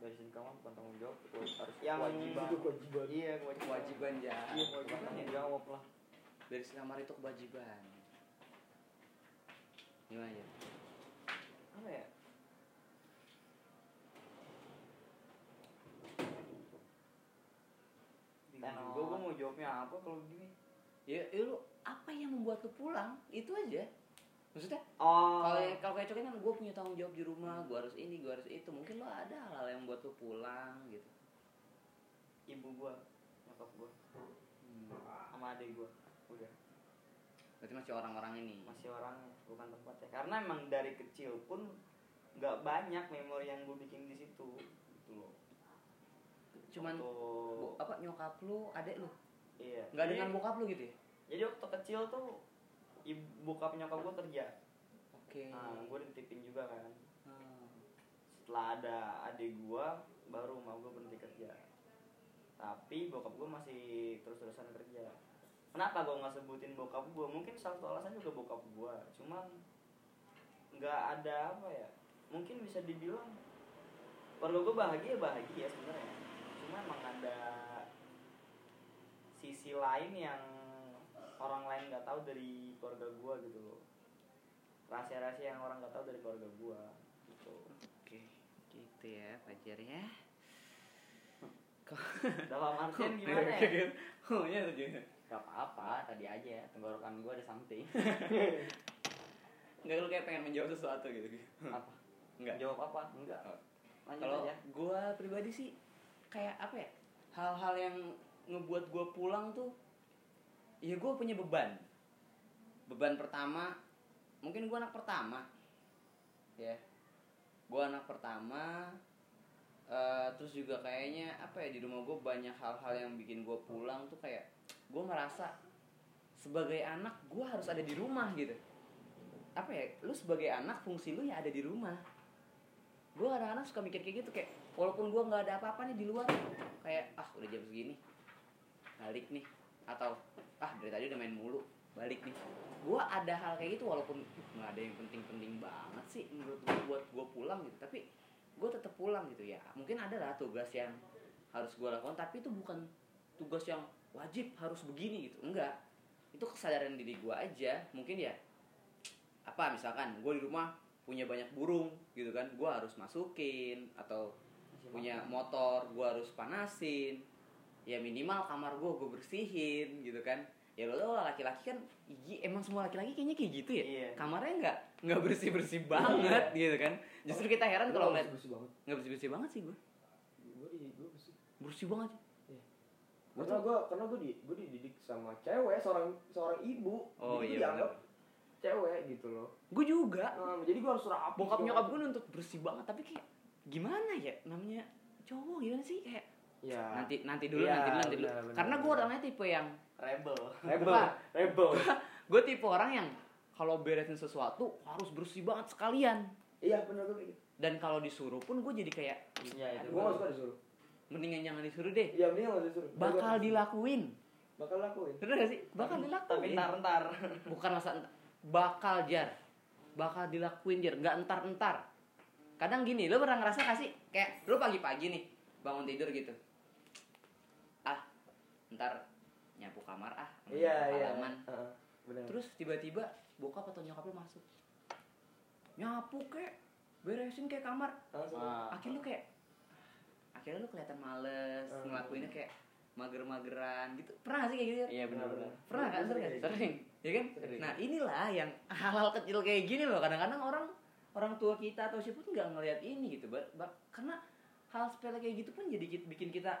beresin kamar bukan tanggung jawab itu harus yang Kewajiban. Itu kewajiban. iya kewajiban Kewajiban ya. iya kewajiban tanggung jawab lah Dari kamar itu kewajiban. Gimana ya? apa ya juga gua mau jawabnya apa kalau gini Ya, ya lu apa yang membuat lu pulang? Itu aja. Maksudnya oh kalau kalau kayak cokin kan gue punya tanggung jawab di rumah, gue harus ini, gue harus itu. Mungkin lo ada hal-hal yang buat lu pulang gitu. ibu gua nyokap gua Hmm. sama adik gua udah Berarti masih orang-orang ini. masih orangnya bukan tempatnya karena emang dari kecil pun nggak banyak memori yang gue bikin di situ gitu loh Cuman Waktu- bo- apa nyokap lu, adek lu, iya nggak dengan bokap lu gitu ya? jadi waktu kecil tuh ibu bokap nyokap gue kerja. Oke. nah gue dititipin juga kan. Hmm. setelah ada adik gue baru mau gue berhenti kerja. Tapi bokap gue masih terus-terusan kerja. Kenapa gue nggak sebutin bokap gue mungkin salah satu alasan juga bokap gue cuman nggak ada apa ya. Mungkin bisa dibilang keluarga gue bahagia bahagia sebenarnya. Cuma emang ada sisi lain yang orang lain nggak tahu dari keluarga gue gitu loh rahasia-rahasia yang orang nggak tahu dari keluarga gue gitu Oke, gitu ya Fajar ya. dalam artian gimana ya oh iya tuh juga. Gak apa-apa, tadi aja tenggorokan gue ada something. Enggak lu kayak pengen menjawab sesuatu gitu. apa? Enggak. Jawab apa? Enggak. Oh. Lanjut Kalau aja. gua pribadi sih kayak apa ya? Hal-hal yang ngebuat gua pulang tuh ya gua punya beban. Beban pertama mungkin gua anak pertama. Ya. Gua anak pertama eh, terus juga kayaknya apa ya di rumah gue banyak hal-hal yang bikin gue pulang tuh kayak gue merasa sebagai anak gue harus ada di rumah gitu apa ya lu sebagai anak fungsi lu ya ada di rumah gue kadang-kadang suka mikir kayak gitu kayak walaupun gue nggak ada apa-apa nih di luar kayak ah udah jam segini balik nih atau ah dari tadi udah main mulu balik nih. Gue ada hal kayak gitu walaupun "Ih, nggak ada yang penting-penting banget sih menurut gue buat gue pulang gitu tapi gue tetap pulang gitu ya. Mungkin ada lah tugas yang harus gue lakukan tapi itu bukan tugas yang wajib harus begini gitu. Enggak. Itu kesadaran diri gue aja. Mungkin ya apa misalkan gue di rumah punya banyak burung gitu kan gue harus masukin atau punya motor. gue harus panasin ya minimal kamar gue gue bersihin gitu kan. Ya lo lo laki-laki kan emang semua laki-laki kayaknya kayak gitu ya? Iya. kamarnya nggak nggak bersih bersih banget gitu kan. Justru kita heran kalau ngeliat bersih banget. nggak bersih bersih banget sih gue gue di gue bersih. Bersih banget. Iya. karena gue karena gue di gue dididik sama cewek seorang seorang ibu. Oh, jadi gue iya, dianggap cewek gitu loh. Gue juga. Nah, jadi gue harus rapi bokap nyokap gue nuntut bersih banget tapi kayak gimana ya? Namanya cowok gimana sih? Kayak ya nanti nanti dulu Iya, nanti dulu nanti dulu. benar, karena gue orangnya tipe yang rebel. Rebel. Rebel gue tipe orang yang kalau beresin sesuatu harus bersih banget sekalian. Iya benar gue gitu. Dan kalau disuruh pun gue jadi kayak Iya, itu. gue gak suka disuruh. mendingan jangan disuruh deh. Iya mending gak disuruh. Bakal dilakuin. bakal lakuin bener gak sih? Bakal tapi dilakuin. ntar ntar. Bukan masa entar. bakal jar. Bakal dilakuin jar. Nggak entar entar kadang gini lo pernah ngerasa gak sih? Kayak lo pagi-pagi nih bangun tidur gitu ntar nyapu kamar ah iya iya. Heeh, benar. Terus tiba-tiba bokap atau nyokap lo masuk. Nyapu kek. Beresin kayak kamar. Nah, akhirnya lu kayak akhirnya lu kelihatan males Hmm. ngelakuinnya kayak mager-mageran gitu. Pernah gak sih kayak gitu Iya benar-benar. pernah kan? Sering Sering. sering. Ya kan? Sering. nah inilah yang hal-hal kecil kayak gini loh. Kadang-kadang orang orang tua kita atau siapa pun nggak ngelihat ini gitu. Ba- ba- karena hal sepele kayak gitu pun jadi bikin kita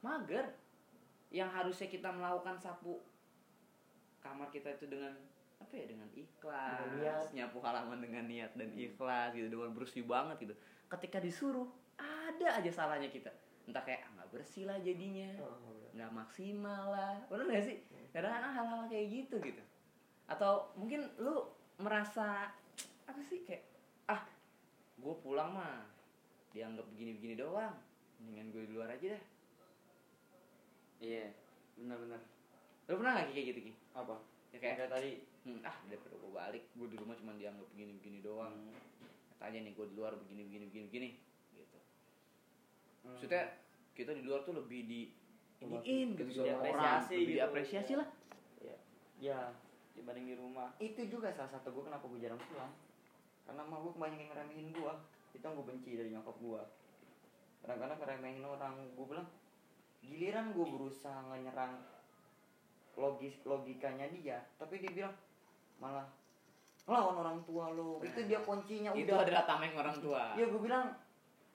mager yang harusnya kita melakukan sapu kamar kita itu dengan apa ya dengan ikhlas. Dengan niat. nyapu halaman dengan niat dan ikhlas gitu dengan bersih banget gitu. Ketika disuruh ada aja salahnya kita. Entah kayak ah, nggak bersih lah jadinya. Oh, nggak maksimal lah. Bener gak sih? Kadang-kadang hal-hal kayak gitu gitu. Atau mungkin lu merasa apa sih kayak ah gue pulang mah dianggap begini-begini doang. Mendingan gue di luar aja dah iya benar-benar lu pernah gak kayak gitu ki? Apa? Ya kayak kayak tadi. Hmm, ah daripada gue balik gue di rumah cuma dianggap begini-begini doang. Katanya nih gue di luar begini-begini begini-begini gitu. Hmm. maksudnya kita di luar tuh lebih di iniin gitu sama orang Diapresiasi lebih gitu. diapresiasi lah. Ya dibanding di rumah. Itu juga salah satu gue kenapa gue jarang pulang. Karena mah gue kebanyakan yang ngeremehin gue itu yang gue benci dari nyokap gue kadang-kadang ngeremehin orang gue bilang giliran gue berusaha nyerang logis logikanya dia tapi dia bilang malah ngelawan orang tua lo. Itu dia kuncinya itu udah. adalah tameng orang tua. Ya gue bilang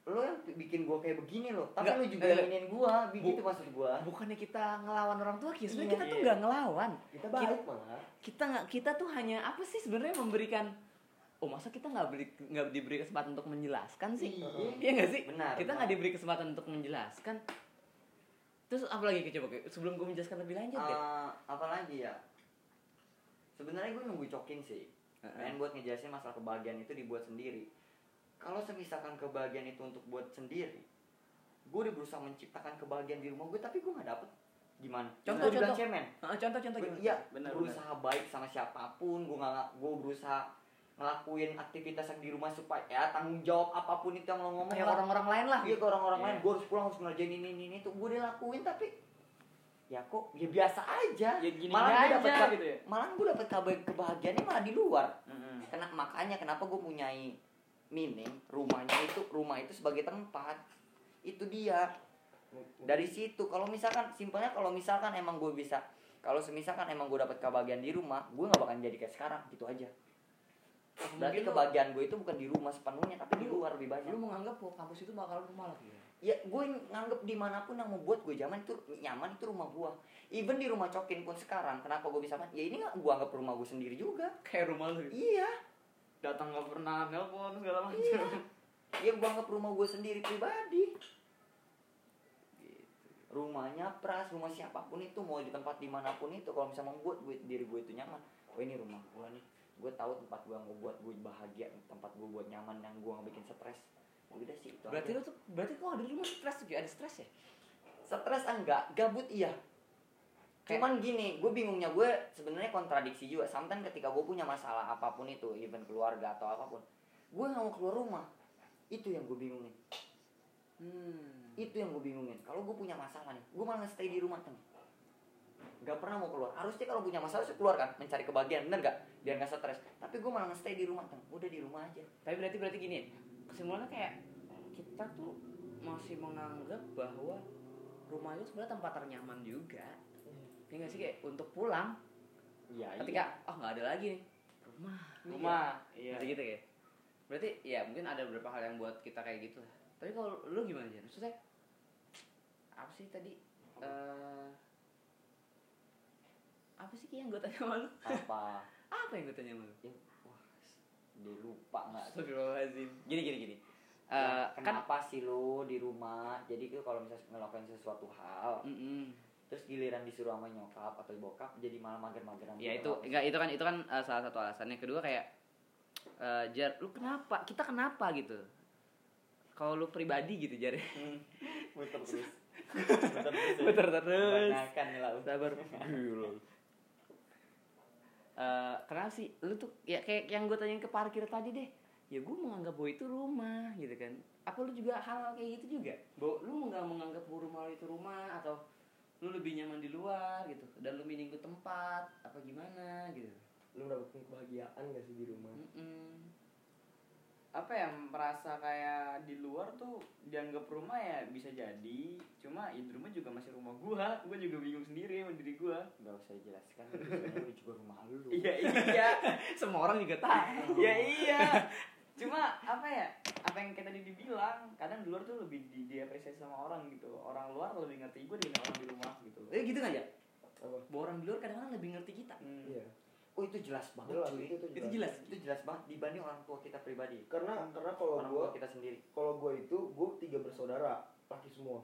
lo yang bikin gue kayak begini lo tapi lo juga eh, inginin gue begitu maksud gue bukannya kita ngelawan orang tua Ki. sebenarnya Iya, kita tuh iya. nggak ngelawan. Kita baik malah kita nggak kita tuh hanya apa sih sebenarnya memberikan oh masa kita nggak beri nggak diberi kesempatan untuk menjelaskan sih? Iya. iya nggak sih? Benar, kita nggak diberi kesempatan untuk menjelaskan terus apa lagi coba sebelum gue menjelaskan lebih lanjut deh Eh, apalagi ya? Sebenarnya gue nunggu cokin sih. Heeh. main buat ngejelasin masalah kebahagiaan itu dibuat sendiri. Kalau semisalkan kebahagiaan itu untuk buat sendiri gue udah berusaha menciptakan kebahagiaan di rumah gue tapi gue nggak dapet. Gimana? Contoh, contoh. cemen. Contoh contoh gimana? iya Benar, berusaha baik sama siapa pun gue nggak gue berusaha ngelakuin aktivitas yang di rumah supaya ya tanggung jawab apa pun itu yang lo ngomong lah. orang-orang lain lah Iya ke orang-orang Iya. lain, gue harus pulang harus ngerjain ini ini ini tuh gue udah lakuin tapi ya kok ya biasa aja. ya gini malah gue dapet gitu ya malah gue dapet kabar kebahagiaannya malah di luar. Mm-mm. Kena makanya kenapa gue punyai meaning rumahnya itu rumah itu sebagai tempat itu dia dari situ kalau misalkan simpelnya kalau misalkan emang gue bisa kalau semisalkan emang gue dapet kebahagiaan di rumah gue nggak bakal jadi kayak sekarang gitu aja berarti Mungkin lu- kebahagiaan gue itu bukan di rumah sepenuhnya tapi di luar lebih banyak. lu menganggap bahwa kampus itu bakal rumah lah Ki? ya gue nganggep di mana pun yang membuat gue zaman itu nyaman itu rumah gue even di rumah cokin pun sekarang kenapa gue bisa main? Ya ini nggak gue anggap rumah gue sendiri juga. Kayak rumah lu gitu. iya. Datang nggak pernah nelpon segala macam. Iya. Ya gue anggap rumah gue sendiri pribadi. Gitu. rumahnya pras rumah siapa pun itu mau di tempat di mana pun itu kalau misalnya membuat gue diri gue itu nyaman. Oh ini rumah gue nih gue tahu tempat gue yang buat gue bahagia tempat gue buat nyaman yang gue nggak bikin stres. Udah sih itu berarti aja. lu tuh berarti kok ada di rumah stres tuh Ki? ada stres ya? Stres enggak. Gabut iya. Kayak- cuman gini gue bingungnya gue sebenarnya kontradiksi juga. Sometimes ketika gue punya masalah apa pun itu even keluarga atau apa pun gue nggak mau keluar rumah. Itu yang gue bingungin. Hmm. itu yang gue bingungin. Kalau gue punya masalah nih gue malah stay di rumah kan Gak pernah mau keluar harusnya kalau punya masalah harus keluar kan mencari kebahagiaan bener gak biar gak stres tapi gue malah stay di rumah kan udah di rumah aja Tapi berarti berarti gini, kesimpulannya kayak kita tuh masih menganggap bahwa rumah itu sebenarnya tempat ternyaman juga. Ya nggak sih kayak untuk pulang iya ketika oh nggak ada lagi nih rumah. rumah iya Berarti gitu kayak. Berarti ya mungkin ada beberapa hal yang buat kita kayak gitu lah. Tapi kalau lu gimana Jan? Maksudnya apa sih tadi? eh apa sih Ki, yang gue tanya sama lu? apa Apa yang gue tanya sama lu? ya, wah dia lupa nggak Astagfirullahaladzim. Gini gini gini. Eh, Ya, kan kenapa sih lu di rumah jadi tuh kalau misalnya ngelakuin sesuatu hal Mm-mm. terus giliran disuruh sama nyokap atau bokap jadi malah mager-mageran ya gitu. itu enggak itu kan itu kan uh, salah satu alasannya kedua kayak uh, jar lu kenapa kita kenapa gitu kalau lu pribadi gitu jar muter terus muter terus. Muter terus. Sabar Eh, kenapa sih? Lu tuh ya kayak yang gue tanyain ke parkir tadi deh. Ya gue menganggap bahwa itu rumah gitu kan. Apa lu juga hal, -hal kayak gitu juga? Bahwa lu nggak menganggap bahwa rumah lu itu rumah atau lu lebih nyaman di luar gitu. Dan lu milih ke tempat apa gimana gitu. Lu dapetin kebahagiaan gak sih di rumah? Mm-mm. Apa ya merasa kayak di luar tuh dianggap rumah ya bisa jadi. Cuma ya di rumah juga masih rumah gua. Gua juga bingung sendiri sama diri gua. Nggak usah dijelaskan ini juga rumah lu. Iya iya. Semua orang juga tahu. Ya iya. Cuma apa ya apa yang kayak tadi dibilang kadang di luar tuh lebih di diapresiasi sama orang gitu. Orang luar lebih ngerti gue dibanding orang di rumah gitu Eh gitu kan ya? Bahwa orang di luar kadang-kadang lebih ngerti kita. Iya. Oh itu jelas banget Jelas, cuy. itu itu jelas. jelas Itu jelas banget dibanding orang tua kita pribadi. Karena karena kalau orang gua tua kita sendiri. kalau gua itu gua tiga bersaudara, laki semua.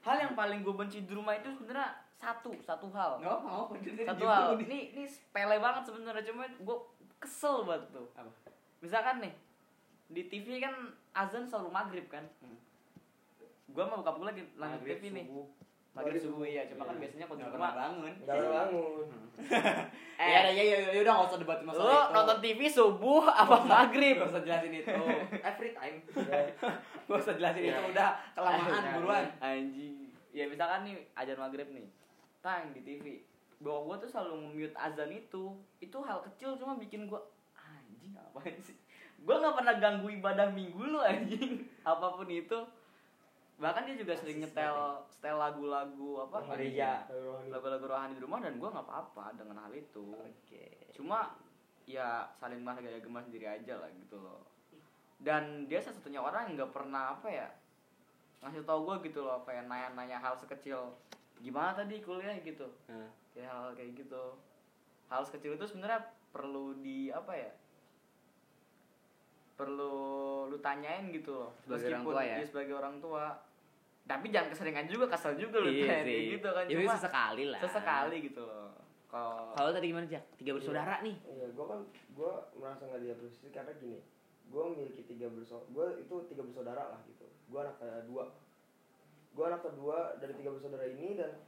hal yang paling gue benci di rumah itu sebenarnya satu satu hal nggak apa apa satu hal ini ini sepele banget sebenarnya cuma gue kesel banget tuh Apa? misalkan nih di TV kan azan selalu maghrib kan Hmm. gue sama bokap gue lagi lanjut Maghrib, TV nih subuh. maghrib Maghrib, subuh subuh. ya cuma kan Iya. biasanya kalau di rumah pernah bangun. Enggak ada bangun. eh. Ya ya ya ya udah nggak usah debat masalah lu itu. nonton TV subuh apa maghrib? nggak usah jelasin itu. Every time. Ya. nggak usah jelasin itu Iya. udah kelamaan Eh, buruan. anjing. Ya misalkan nih azan maghrib nih. Tang di TV bahwa gue tuh selalu nge-mute azan itu. Itu hal kecil cuma bikin gue anjing ngapain sih? Gue nggak pernah ganggu ibadah minggu lu anjing. Apa pun itu bahkan dia juga sering nyetel setel lagu-lagu apa Gereja. Rohani. lagu-lagu rohani di rumah dan gue nggak apa-apa dengan hal itu. Oke. Cuma ya saling menghargai agama sendiri aja lah gitu loh. Dan dia satu-satunya orang yang nggak pernah apa ya ngasih tau gue gitu loh kayak nanya-nanya hal sekecil. Gimana tadi kuliah gitu? Nah. ya hal kayak gitu. Hal sekecil itu sebenarnya perlu di apa ya perlu lu tanyain gitu loh. Sebagai orang tua ya? dia sebagai orang tua tapi jangan keseringan juga kesel juga lu iya sih. gitu kan. Ya, cuma sesekali lah. sesekali gitu loh. Kalau kalau tadi gimana Jak? tiga bersaudara nih. Iya, gue kan gue merasa nggak diapresiasi karena gini, gue memiliki tiga bersaudara, gue itu tiga bersaudara lah gitu. Gue anak kedua, gue anak kedua dari tiga bersaudara ini dan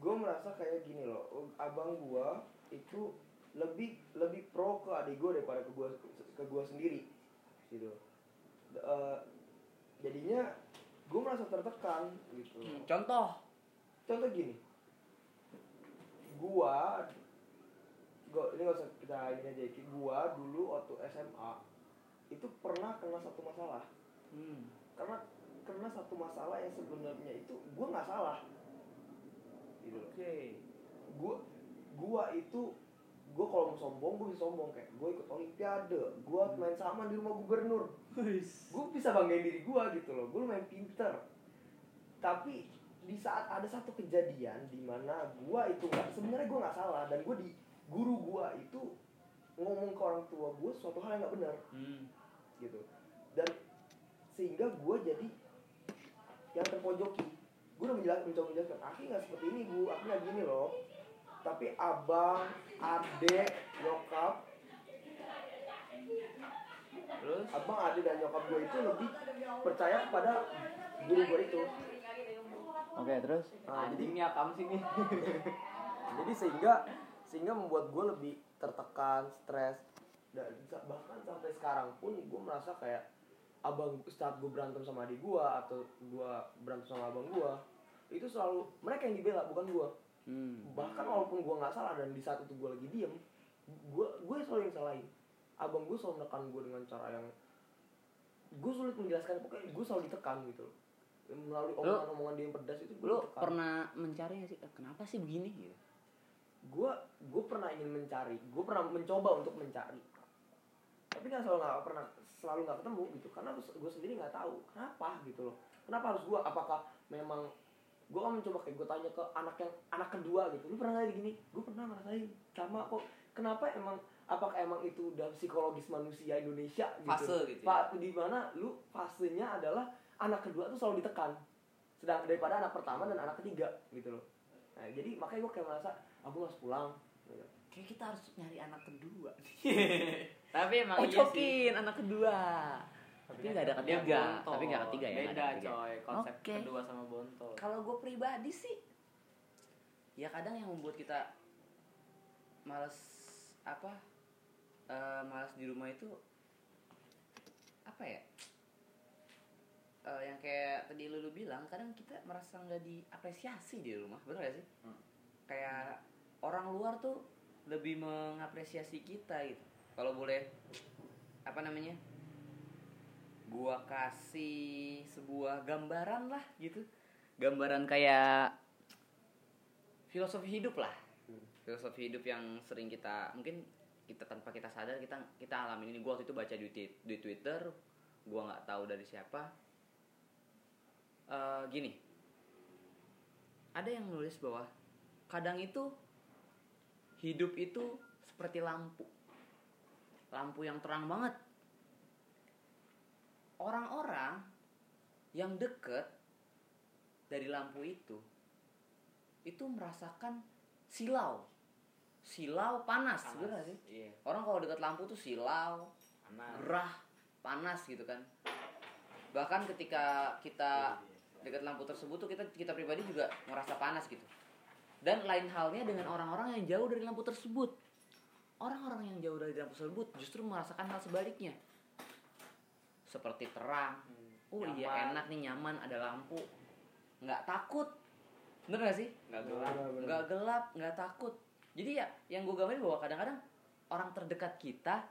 gue merasa kayak gini loh, abang gue itu lebih lebih pro ke adik gue daripada ke gue ke gue sendiri, gitu. Eh, jadinya gue merasa tertekan gitu. Hmm, contoh Contoh gini, gua gua ini gak usah kita ini aja Ki. gua dulu waktu SMA itu pernah kena satu masalah hmm. karena kena satu masalah yang sebenarnya itu gua nggak salah gitu oke gua gua itu gua kalau mau sombong gua bisa sombong. Kayak gua ikut olimpiade gua main sama di rumah gubernur. Gue bisa banggain diri gue gitu loh. Gue lumayan pinter. Tapi di saat ada satu kejadian di mana gue itu nggak sebenarnya gue nggak salah dan gue di guru gue itu ngomong ke orang tua gue suatu hal yang nggak benar. Hmm. gitu. Dan sehingga gue jadi yang terpojoki. Gue udah menjelaskan mencoba menjelaskan aki nggak seperti ini bu. Aki nggak gini loh tapi abang adek nyokap. Terus? Abang adek dan nyokap gue itu lebih percaya kepada guru gue itu. Oke terus? Nah, jadi ini akam sih nih. Jadi sehingga sehingga membuat gue lebih tertekan stres. Dan bahkan sampai sekarang pun gue merasa kayak abang saat gue berantem sama adik gue atau gue berantem sama abang gue itu selalu mereka yang dibela bukan gue hmm. bahkan walaupun gue nggak salah dan di saat itu gue lagi diem gue gue selalu yang salahin. Abang gue selalu menekan gue dengan cara yang gue sulit menjelaskan pokoknya gue selalu ditekan gitu loh. Melalui omongan-omongan dia yang pedas itu gue lu ditekan. pernah mencari sih "Eh, kenapa sih begini? Gitu. Gue gue pernah ingin mencari gue pernah mencoba untuk mencari. Tapi nggak selalu nggak pernah selalu nggak ketemu gitu. Karena gue sendiri nggak tahu kenapa gitu loh. Kenapa harus gue apakah memang gue kan mencoba kayak gue tanya ke anak yang anak kedua gitu. Lu pernah nggak gini? Gue pernah ngerasain. Sama kok. Kenapa emang apakah emang itu udah psikologis manusia Indonesia gitu? Fase gitu ya? Pak di mana lu fasenya adalah anak kedua tuh selalu ditekan. Sedang daripada anak pertama dan anak ketiga gitu loh. Nah jadi makanya gue kayak merasa aku harus pulang. Gitu. kayak kita harus nyari anak kedua. Tapi emang oh iya sih. Cokin anak kedua tapi nggak ada ketiga bontot. tapi nggak ketiga ya beda ada ketiga. coy konsep Oke. kedua sama bontot kalau gue pribadi sih ya kadang yang membuat kita males apa eh males di rumah itu apa ya Eh, yang kayak tadi lu, lu bilang kadang kita merasa nggak diapresiasi di rumah betul gak sih Hmm. kayak orang luar tuh lebih mengapresiasi kita gitu kalau boleh apa namanya gua kasih sebuah gambaran lah gitu. Gambaran kayak filosofi hidup lah. Filosofi hidup yang sering kita mungkin kita tanpa kita sadar kita kita alamin ini gua waktu itu baca di, di twitter gua nggak tahu dari siapa. Eh, gini. Ada yang nulis bahwa kadang itu hidup itu seperti lampu. Lampu yang terang banget orang-orang yang deket dari lampu itu itu merasakan silau silau panas, Panas. bener sih Iya. orang kalau deket lampu tuh silau Panas. gerah panas gitu kan bahkan ketika kita dekat lampu tersebut tuh kita kita pribadi juga merasa panas gitu dan lain halnya dengan orang-orang yang jauh dari lampu tersebut orang-orang yang jauh dari lampu tersebut justru merasakan hal sebaliknya seperti terang. Oh iya Nyaman. enak nih nyaman ada lampu. Nggak takut. Bener gak sih? Nggak gelap. Nggak gelap nggak takut. Jadi ya yang gue gambarin bahwa kadang-kadang orang terdekat kita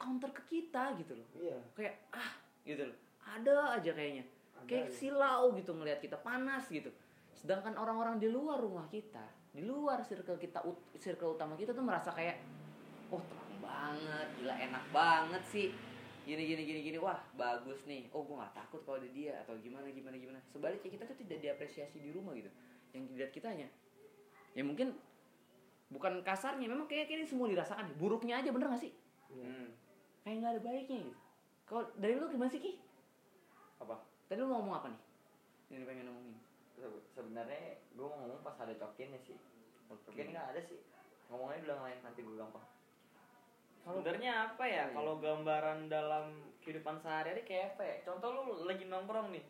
counter ke kita gitu loh. Iya. Kayak ah gitu loh. Ada aja kayaknya. Ada kayak ya. silau gitu ngelihat kita panas gitu. Sedangkan orang-orang di luar rumah kita di luar circle kita ut- circle utama kita tuh merasa kayak oh terang banget gila enak banget sih gini gini gini gini wah bagus nih. Oh gue nggak takut kalau ada dia atau gimana gimana gimana. Sebaliknya kita tuh tidak diapresiasi di rumah gitu. Yang dilihat kitanya ya mungkin bukan kasarnya memang kayak ini semua dirasakan buruknya aja bener gak sih. Hmm. kayak nggak ada baiknya gitu. Kalau dari lu gimana sih ki? Apa? Tadi lu mau ngomong apa nih? Yang pengen ngomongin. Se- sebenarnya gue mau ngomong pas ada cokinnya sih. Cokin nggak ada sih. Ngomongnya dulu yang lain nanti gue gampang Sebenarnya apa ya? Kalau gambaran dalam kehidupan sehari-hari kayak apa ya? Contoh lu lagi nongkrong nih.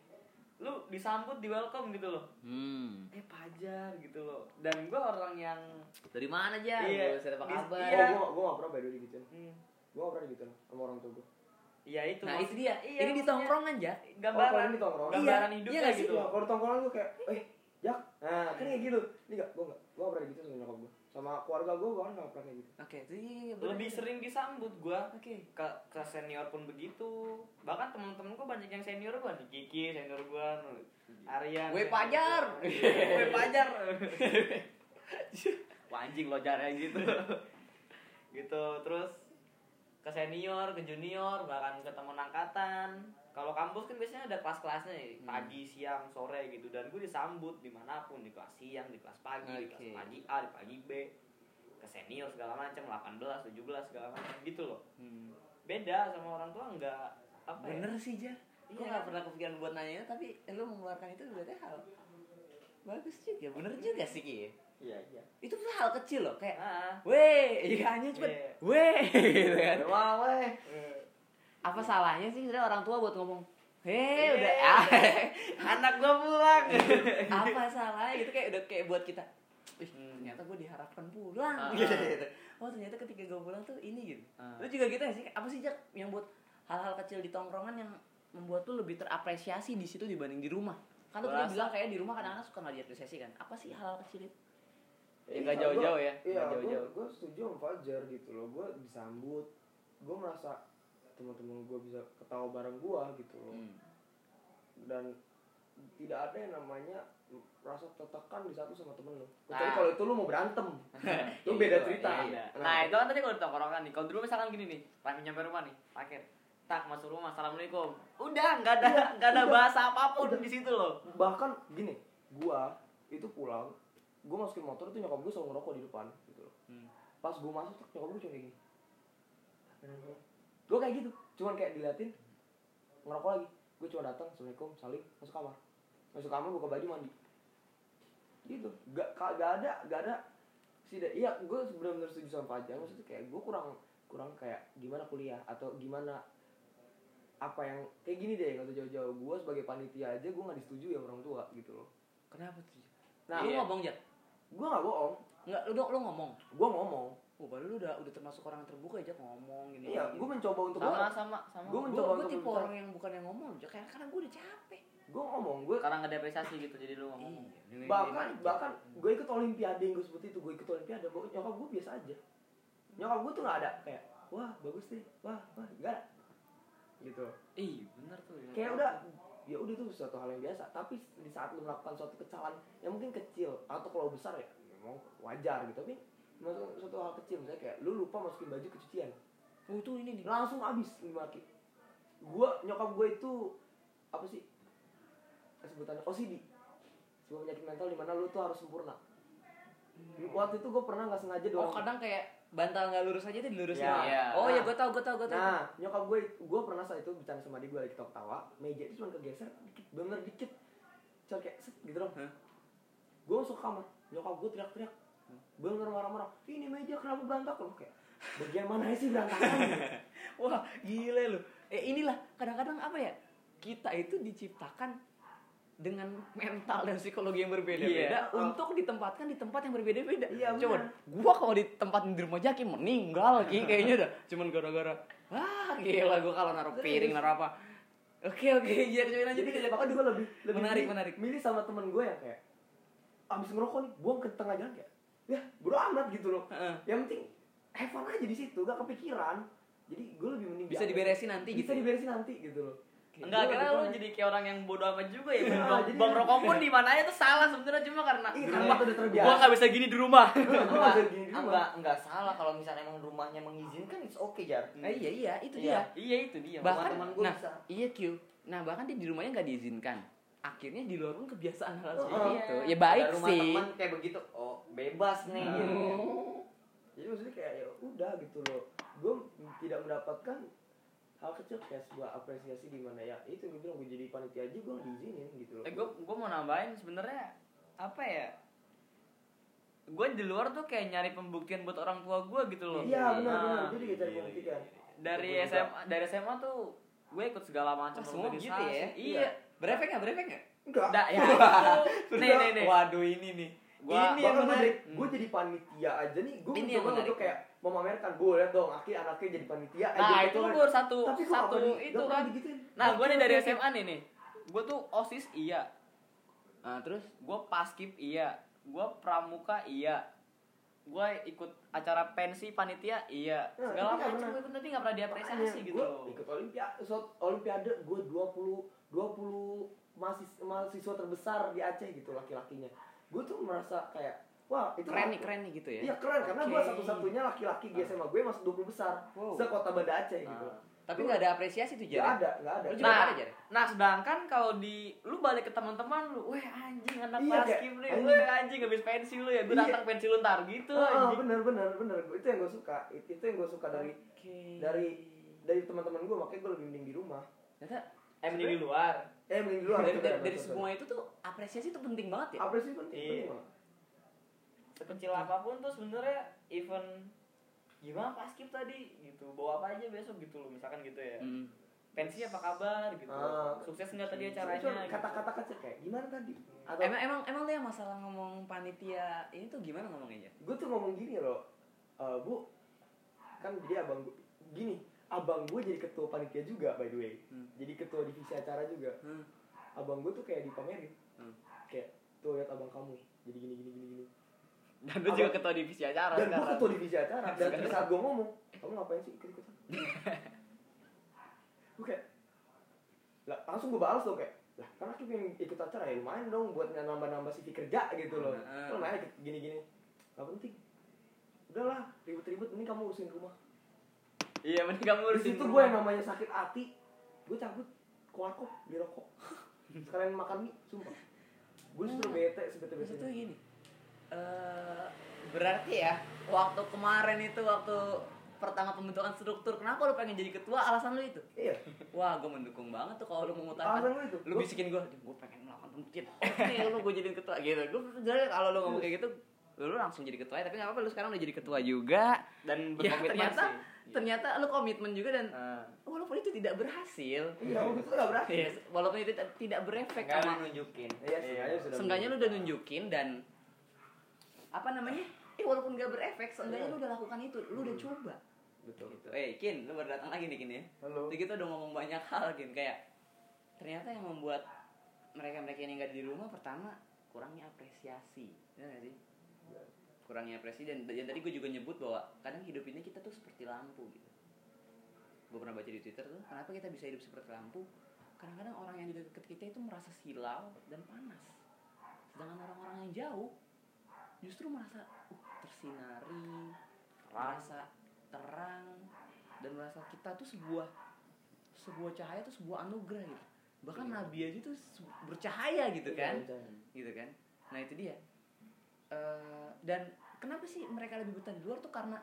Lu disambut di welcome gitu loh. hmm Eh pajar gitu loh. Dan gua orang yang dari mana aja Iya. iya. apa Di- kabar iya. oh gue gue gak pernah by the way digituin hmm, gue gak pernah digituin sama orang tua gue ya itu. nah itu dia Iya, ini di tongkrongan aja oh Gambaran ini tongkrong gambaran Iya, hidupnya iya gitu Iya, kalau tongkrongan gue kayak, eh, jak, nah kan kayak gitu. Ini gak, gue gak, gue gak pernah gitu sama nyokap gue. Sama keluarga gue, gue kan gak pernah kayak gitu. oke itu iya, bener. Lebih sering disambut gua oke ke ke senior pun begitu. Bahkan temen-temen gua banyak yang senior gua nih. Kiki senior gua, Aryan. Weh, senior Pajar. gua. Weh pajar. Anjing lo jarang gitu. gitu terus ke senior, ke junior, bahkan ke temen angkatan. Kalau kampus kan biasanya ada kelas-kelasnya ya, Hmm. pagi, siang, sore gitu. Dan gue disambut di mana pun, di kelas siang, di kelas pagi, di Oke. kelas pagi A, di pagi B, ke senior segala macam, 18, 17 segala macam gitu loh. hmm. Beda sama orang tua enggak apa ya? bener sih jar gue Iya. nggak pernah kepikiran buat nanya tapi lu mengeluarkan itu berarti hal bagus juga bener juga sih ki iya iya itu tuh hal kecil loh kayak Ah, weh iya hanya cepet Iya. weh gitu kan wah weh apa salahnya sih sebenarnya orang tua buat ngomong hei Eh, udah anak gua pulang. apa salahnya gitu kayak udah kayak buat kita Ih, Hmm. ternyata gue diharapkan pulang Ah. gitu, gitu. Oh ternyata ketika gue pulang tuh ini gitu. Ah. Lu juga gitu ya sih? Apa sih Jak yang buat hal-hal kecil di tongkrongan yang membuat lu lebih terapresiasi di situ dibanding di rumah? Kan lu tadi bilang kayak di rumah kadang-kadang suka nggak diapresiasi kan? Apa sih hal-hal kecil itu? Ya, nggak jauh-jauh ya, Iya, gue jauh-jauh. gue setuju sama Fajar gitu loh. Gue disambut, gue merasa teman-teman gue bisa ketawa bareng gue gitu loh. Hmm. Dan tidak ada yang namanya rasa tertekan di satu sama temen lo. Kecuali Nah. kalau itu lu mau berantem, itu Iya, beda iya, cerita. iya. Nah, itu kan tadi kalau di tongkrongan nih. Kalau dulu misalkan gini nih, lagi nyampe rumah nih, parkir. Tak masuk rumah, assalamualaikum. Udah, nggak ada, nggak ada Udah. bahasa apa pun Udah. di situ loh. bahkan gini gua itu pulang gua masukin motor itu nyokap gua selalu ngerokok di depan gitu loh Hmm. pas gua masuk tuh nyokap gua cuma kayak gini gua kayak gitu cuman kayak diliatin ngerokok lagi. Gua cuma datang assalamualaikum salim masuk kamar. Masuk kamar buka baju mandi. Gitu. Gak gak ada gak ada sih iya gua benar-benar setuju sama Fajar. Maksudnya kayak gua kurang kurang kayak gimana kuliah atau gimana apa yang kayak gini deh nggak jauh-jauh. Gue sebagai panitia aja gue nggak disetujui sama orang tua gitu loh. Kenapa tuh? nah lu Iya. ngomong. Jak? gue nggak bohong. Nggak, lu, lu ngomong. gue ngomong Oh, baru lu udah udah termasuk orang yang terbuka aja ngomong gini. iya gue mencoba untuk Sama, sama, sama. Gua Gua- mencoba gua untuk tipe orang yang bukan yang ngomong Jak. karena karena gue udah capek. gue ngomong gue Karena nggak ada apresiasi gitu, jadi lu ngomong. Iya. bahkan aja. bahkan gue ikut olimpiade yang gue seperti itu gue ikut olimpiade gue nyokap gue biasa aja nyokap gue tuh nggak ada kayak wah bagus deh wah wah enggak gitu Ih, bener tuh. ya. kayak udah ya udah itu suatu hal yang biasa tapi di saat lu melakukan suatu kesalahan yang mungkin kecil atau kalau besar ya memang wajar gitu tapi masuk suatu hal kecil misalnya kayak lu lupa masukin baju ke cucian Oh, itu ini nih. langsung habis dimaki gua nyokap gue itu apa sih sebutannya OCD sebuah penyakit mental di mana lu tuh harus sempurna waktu itu gue pernah nggak sengaja Oh dorong kadang kayak bantal nggak lurus aja dilurusin. Ya. Ya. Oh ya gue tau gue tau gue tau. Nah, nyokap gue, gue pernah saat itu bercanda sama dia gue lagi ketawa tawa meja itu cuma kegeser dikit, bener dikit, cuma kayak set gitu dong. Hah? Gue masuk kamar, nyokap gue teriak-teriak, bener marah-marah, ini meja kenapa berantakan? Kayak, bagian mana sih berantakan? Wah gile lu. Eh inilah kadang-kadang apa ya kita itu diciptakan dengan mental dan psikologi yang berbeda-beda Iya. untuk ditempatkan di tempat yang berbeda-beda. Iya, Cuman gua kalau ditempatin di rumah Jaki meninggal Ki kayaknya dah. Cuman gara-gara ah gila gua kalau naruh piring naruh apa. Oke oke iya cobain aja Jadi bahkan gue lebih, lebih Menarik, milih, menarik. milih sama temen gue yang kayak abis ngerokok nih, buang ke tengah jalan kayak, ya bodo amat gitu loh. Heeh. Yang penting have fun aja di situ, gak kepikiran. Jadi gue lebih mending Bisa di- diberesin nanti bisa gitu. diberesin nanti gitu loh. Enggak, Gua karena fun. jadi kayak orang yang bodoh amat juga ya. Bang, jadi- bang rokok pun di mana aja tuh salah sebenarnya cuma karena Iya, rumah udah terbiasa. gua nggak bisa gini di rumah. Gue enggak, gak gini di rumah. enggak, enggak salah kalau misalnya emang rumahnya mengizinkan it's okay jar. Eh, iya iya itu Iya, dia. iya itu dia. Bahkan teman gua nah bisa. iya Q. Nah bahkan dia di rumahnya nggak diizinkan. Akhirnya di luar pun kebiasaan hal Oh, seperti Iya. itu. Ya baik rumah sih. teman kayak begitu. Oh, bebas nih. Nah. gitu. Jadi maksudnya kayak ya udah gitu loh. Gue tidak mendapatkan hal kecil kayak sebuah apresiasi di mana ya itu gue bilang gue jadi panitia aja gue diizinin gitu loh. Eh, gue gue mau nambahin sebenarnya apa ya? Gue di luar tuh kayak nyari pembuktian buat orang tua gue gitu loh. Iya benar Nah, benar. Jadi kita cari pembuktian. dari. SMA dari SMA tuh gue ikut segala macam Oh, semua gitu ya? Iya. Berefek nggak? Berefek nggak? Enggak. Da, ya. nih nih nih. Waduh ini nih. Gua- ini yang gue menarik. jadi, gue jadi panitia aja nih, gue Ini yang mencoba menarik. untuk kayak memamerkan, bu lihat dong, Aki anaknya jadi panitia. Nah itu ketua." gue satu satu itu gak kan. digituin. Nah gue nih dari. SMA nih nih. Gue tuh osis iya. Nah, terus Gue paskib iya. Gue pramuka iya. Gue ikut acara pensi panitia iya. Nah, Segala macam gue tapi nggak pernah diapresiasi gitu. Gue ikut olimpiade, olimpiade gue 20 20 mahasiswa, mahasiswa terbesar di Aceh gitu laki-lakinya. Gue tuh merasa kayak wah itu keren nih keren nih gitu ya. Iya keren karena gue satu-satunya laki-laki di SMA gue masuk 20 besar Wow. sekota Banda Aceh gitu. Nah. Tapi nggak ada apresiasi tuh Gak jadi. ada, gak ada. Lu juga Nah, nggak ada nah sedangkan kalau di lu balik ke teman-teman lu, weh anjing anak Iya, paskib nih, anjing. weh anjing habis pensi lu ya, gue Iya. datang pensi lu ntar gitu Oh, anjing. bener bener bener itu yang gue suka itu, itu yang gue suka dari Oke. dari dari teman-teman gue makanya gue lebih mending di rumah Ternyata Eh mending di luar. eh mending di luar dari, dari, semua itu tuh apresiasi tuh penting banget ya. apresiasi penting Iya. penting banget Sekecil apa pun tuh sebenarnya event gimana paskib tadi gitu, bawa apa aja besok gitu loh, misalkan gitu ya. Hmm. Pensi apa kabar gitu. Ah. Sukses nggak tadi Cuma acaranya? gitu. kata-kata kecil kayak gimana tadi atau Emang emang emang yang masalah ngomong panitia ini tuh gimana ngomongnya? gue tuh ngomong gini loh "Eh, bu kan jadi abang gue gini abang gue jadi ketua panitia juga by the way. Hmm. jadi ketua divisi acara juga. Hmm. abang gue tuh kayak dipamerin Hmm. kayak tuh lihat abang kamu jadi gini gini gini gini. Dan lu juga ketua divisi acara dan gue ketua divisi acara. Dan di saat gue ngomong kamu ngapain sih ikut ikutan gue kayak lah langsung gue balas dong kayak lah kan aku pengen ikut acara ya lumayan dong buat nambah nambah CV kerja gitu loh. Nah. kan lumayan gini gini nggak penting. Udahlah ribet-ribet ini kamu urusin rumah Iya, mending kamu di urusin situ gue yang namanya sakit hati. Gue cabut ke warkop beli rokok. Sekalian makan mie sumpah. Gue disuruh bete sebete Maksud tuh betenya gini. eh berarti ya waktu kemarin itu waktu pertama pembentukan struktur kenapa lu pengen jadi ketua? Alasan lu itu? Iya. Wah gue mendukung banget tuh kalau lu mengutarakan alasan gue itu? Lu bisikin gue gue pengen melakukan pembentukan nih lu gue jadiin ketua gitu. Gue sebenarnya kalau lu ngomong kayak gitu lu langsung jadi ketua ya tapi nggak apa-apa lu sekarang udah jadi ketua juga. Dan ya berkomitmen ternyata sih. Ternyata lu komitmen juga dan Nah, walaupun itu tidak berhasil. Iya waktu itu gak berhasil. Yes, walaupun itu tidak- tidak berefek nggak sama lu nunjukin. iya sudah seenggaknya lu udah nunjukin dan apa namanya? Eh walaupun gak berefek seenggaknya lu udah lakukan itu lu udah coba. Betul. Gitu. Eh kin lu baru datang lagi nih kin ya. Halo. Jadi kita udah ngomong banyak hal kin kayak ternyata yang membuat mereka mereka ini nggak di rumah pertama kurangnya apresiasi. Ya sih kurangnya apresiasi dan, tadi gue juga nyebut bahwa kadang hidup ini kita tuh seperti lampu gitu. Gue pernah baca di twitter tuh kenapa kita bisa hidup seperti lampu? Kadang-kadang orang yang di dekat kita itu merasa silau dan panas. Sedangkan orang-orang yang jauh justru merasa uh, tersinari merasa terang dan merasa kita tuh sebuah sebuah cahaya tuh sebuah anugerah gitu. Bahkan nabi aja tuh bercahaya gitu Iya, kan? bencana. gitu kan? Nah itu dia Eh, dan kenapa sih mereka lebih betah di luar tuh? Karena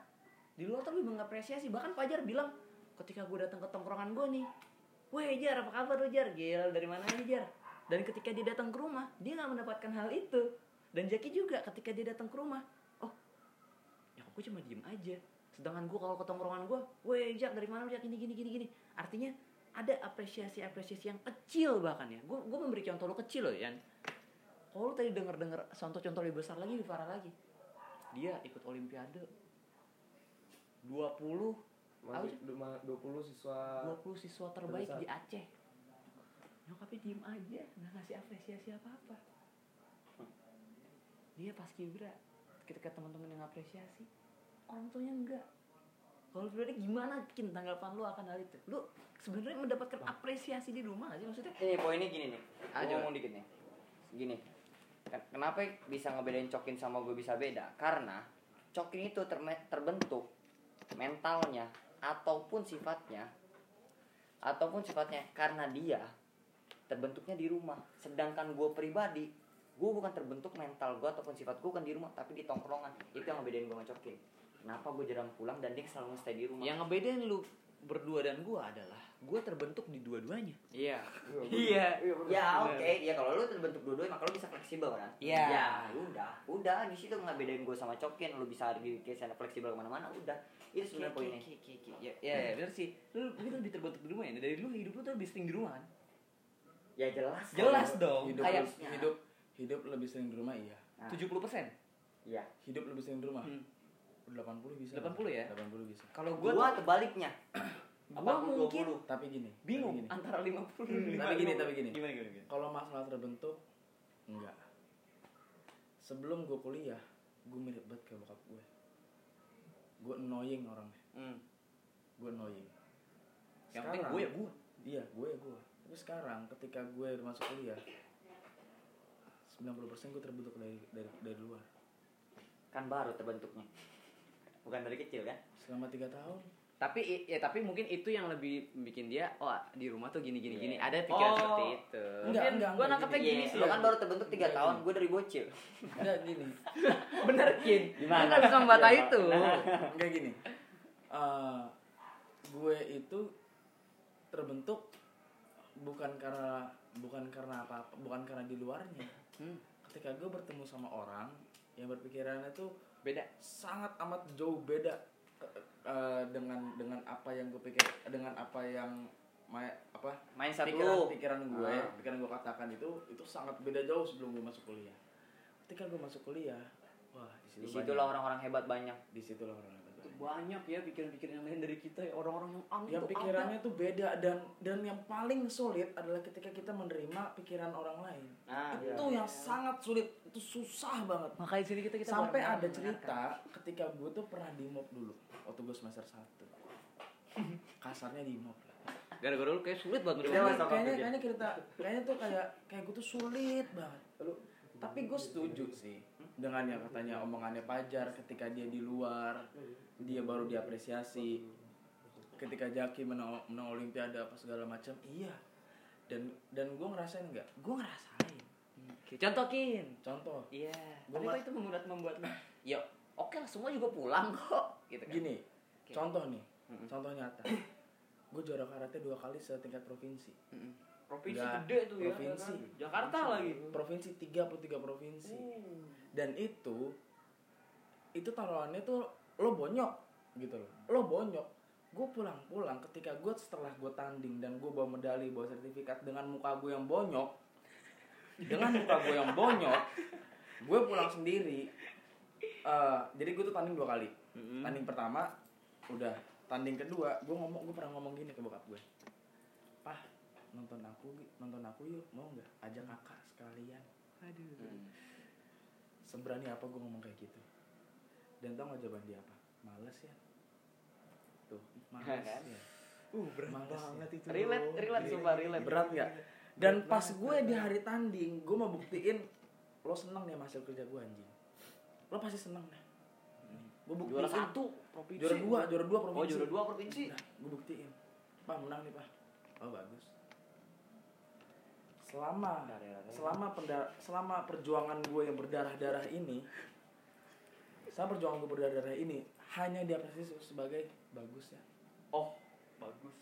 di luar tuh lebih mengapresiasi. Bahkan Fajar bilang ketika gue datang ke tongkrongan gue nih Weh Jar apa kabar lu Jar? Gil dari mana aja Jar? Dan ketika dia datang ke rumah dia nggak mendapatkan hal itu. Dan Jaki juga ketika dia datang ke rumah oh ya gue cuma diem aja. Sedangkan gue kalau ke tongkrongan gue Weh Jak dari mana lu Jak gini gini gini gini. Artinya ada apresiasi-apresiasi yang kecil bahkan ya. Gue memberi contoh lo kecil loh Yan kalau lu tadi denger denger contoh-contoh lebih besar lagi lebih parah lagi dia ikut olimpiade 20 Apa Masuk dua- 20 siswa 20 siswa terbaik Terbesar. di Aceh nyokapnya diem aja nggak ngasih apresiasi apa apa dia pas kibra ketika teman-teman yang apresiasi orang tuanya enggak kalau pribadi gimana kin tanggapan lu akan hal itu lu sebenarnya mendapatkan apresiasi di rumah nggak sih maksudnya Ini poinnya gini nih. Coba. ngomong dikit nih. Gini. Ken- Kenapa bisa ngebedain Cokin sama gue bisa beda? Karena Cokin itu terme- terbentuk mentalnya ataupun sifatnya ataupun sifatnya karena dia terbentuknya di rumah. Sedangkan gue pribadi, gue bukan terbentuk mental gue ataupun sifat gue bukan di rumah, tapi di tongkrongan. Itu yang ngebedain gue sama Cokin. Kenapa gue jarang pulang dan dia selalu stay di rumah? yang ngebedain lu berdua dan gua adalah gua terbentuk di dua-duanya Iya. iya Ya oke, ya kalau lu terbentuk dua-duanya maka lu bisa fleksibel kan? Iya. Ya udah, udah di situ nggak bedain gue sama Cokin, lu bisa di sana fleksibel ke mana-mana, udah. Itu sebenarnya poinnya. ya ya ya, bener sih lu lu lebih terbentuk di rumah ya dari lu hidup lu tuh lebih sering di rumah kan Ya jelas. jelas dong. hidup hidup hidup lebih sering di rumah iya Nah, 70 persen Iya. hidup lebih sering di rumah Hmm. 80 bisa 80 ya? 80 bisa kalau Gua, gua tuh tebaliknya. gua mungkin tapi gini bingung tapi gini. antara 50 Hmm, tapi gini, tapi gini. gimana gimana, gimana? kalau masalah terbentuk enggak sebelum gue kuliah gue mirip banget kayak bokap gue gue annoying orangnya Hmm. gue annoying yang penting Sekarang- gue ya gue iya gue ya gue tapi sekarang ketika gue masuk kuliah 90% gue terbentuk dari dari dari luar Kan baru terbentuknya. Bukan dari kecil kan? selama tiga tahun tapi ya tapi mungkin itu yang lebih bikin dia oh di rumah tuh gini gini Iya. gini ada pikiran Oh. seperti itu Enggak, Mungkin enggak, gua enggak, nangkepnya gini. gini sih ya. kan baru terbentuk 3 Enggak, tahun, gue dari bocil. enggak gini bener kin Gimana? Nggak bisa membantah Iya, itu enggak gini Eh, gue itu terbentuk bukan karena bukan karena apa bukan karena di luarnya Hmm, ketika gue bertemu sama orang yang berpikirannya tuh beda sangat amat jauh beda eh, dengan dengan apa yang gue pikir dengan apa yang ma- apa Mindset pikiran lu. pikiran gue Ah. pikiran gue katakan itu itu sangat beda jauh sebelum gue masuk kuliah ketika gue masuk kuliah wah di Di situ situlah orang-orang hebat banyak. di situ lah orang banyak ya pikiran-pikiran yang lain dari kita ya. Orang-orang yang aneh yang tuh pikirannya tuh beda dan dan yang paling sulit adalah ketika kita menerima pikiran orang lain. Nah, itu yang sangat sulit itu susah banget. Makanya sini kita kita sampai ada mendengarkan. cerita ketika gue tuh pernah di mob dulu waktu gue semester 1 kasarnya di mob lah. Gara-gara lu kayak sulit banget Iya, Mas. menerima. kayaknya kayaknya cerita kayaknya tuh kayak kayak gue tuh sulit banget. Lalu, tapi gue setuju sih dengan yang katanya omongannya Pajar ketika dia di luar dia baru diapresiasi. Ketika Jaki menang, menang Olimpiade apa segala macam iya. Dan dan gue ngerasain nggak? Gue ngerasain. Oke, contohin. Contoh. Iya. Gua tapi kok itu membuat membuat ya oke lah semua juga pulang kok gitu kan. Gini Oke. contoh nih Mm-mm. contoh nyata. Gue juara karate dua kali setingkat provinsi. Mm-mm. Provinsi Nggak, gede tuh ya. provinsi. kan? Jakarta lagi. provinsi 33 provinsi Uh. dan itu itu taruhannya tuh lo bonyok gitu loh lo bonyok gue pulang-pulang ketika gue setelah gue tanding dan gue bawa medali bawa sertifikat dengan muka gue yang bonyok dengan muka gue yang bonyok gue pulang sendiri Eh, jadi gue tuh tanding dua kali Mm-mm. tanding pertama udah tanding kedua gue ngomong gue pernah ngomong gini ke bokap gue nonton aku nonton aku yuk mau nggak? Ajak kakak sekalian. Aduh. Hmm. seberani apa gue ngomong kayak gitu? Dan tau gak jawaban dia apa? Males ya. Tuh males Kan? ya. Uh berat Males banget ya. itu. Relate, relate, Iya, sumpah iya, relate. berat nggak? Dan pas gue di hari tanding gue mau buktiin lo seneng nih hasil kerja gue anjing. Lo pasti seneng deh gue buktiin. Juara satu provinsi. juara dua juara dua provinsi. Oh, juara dua provinsi. Nah, gue buktiin. Pak menang nih pak. Oh bagus selama selama selama perjuangan gue yang berdarah darah ini selama perjuangan gue berdarah darah ini hanya diapresiasi sebagai bagus ya. Oh bagus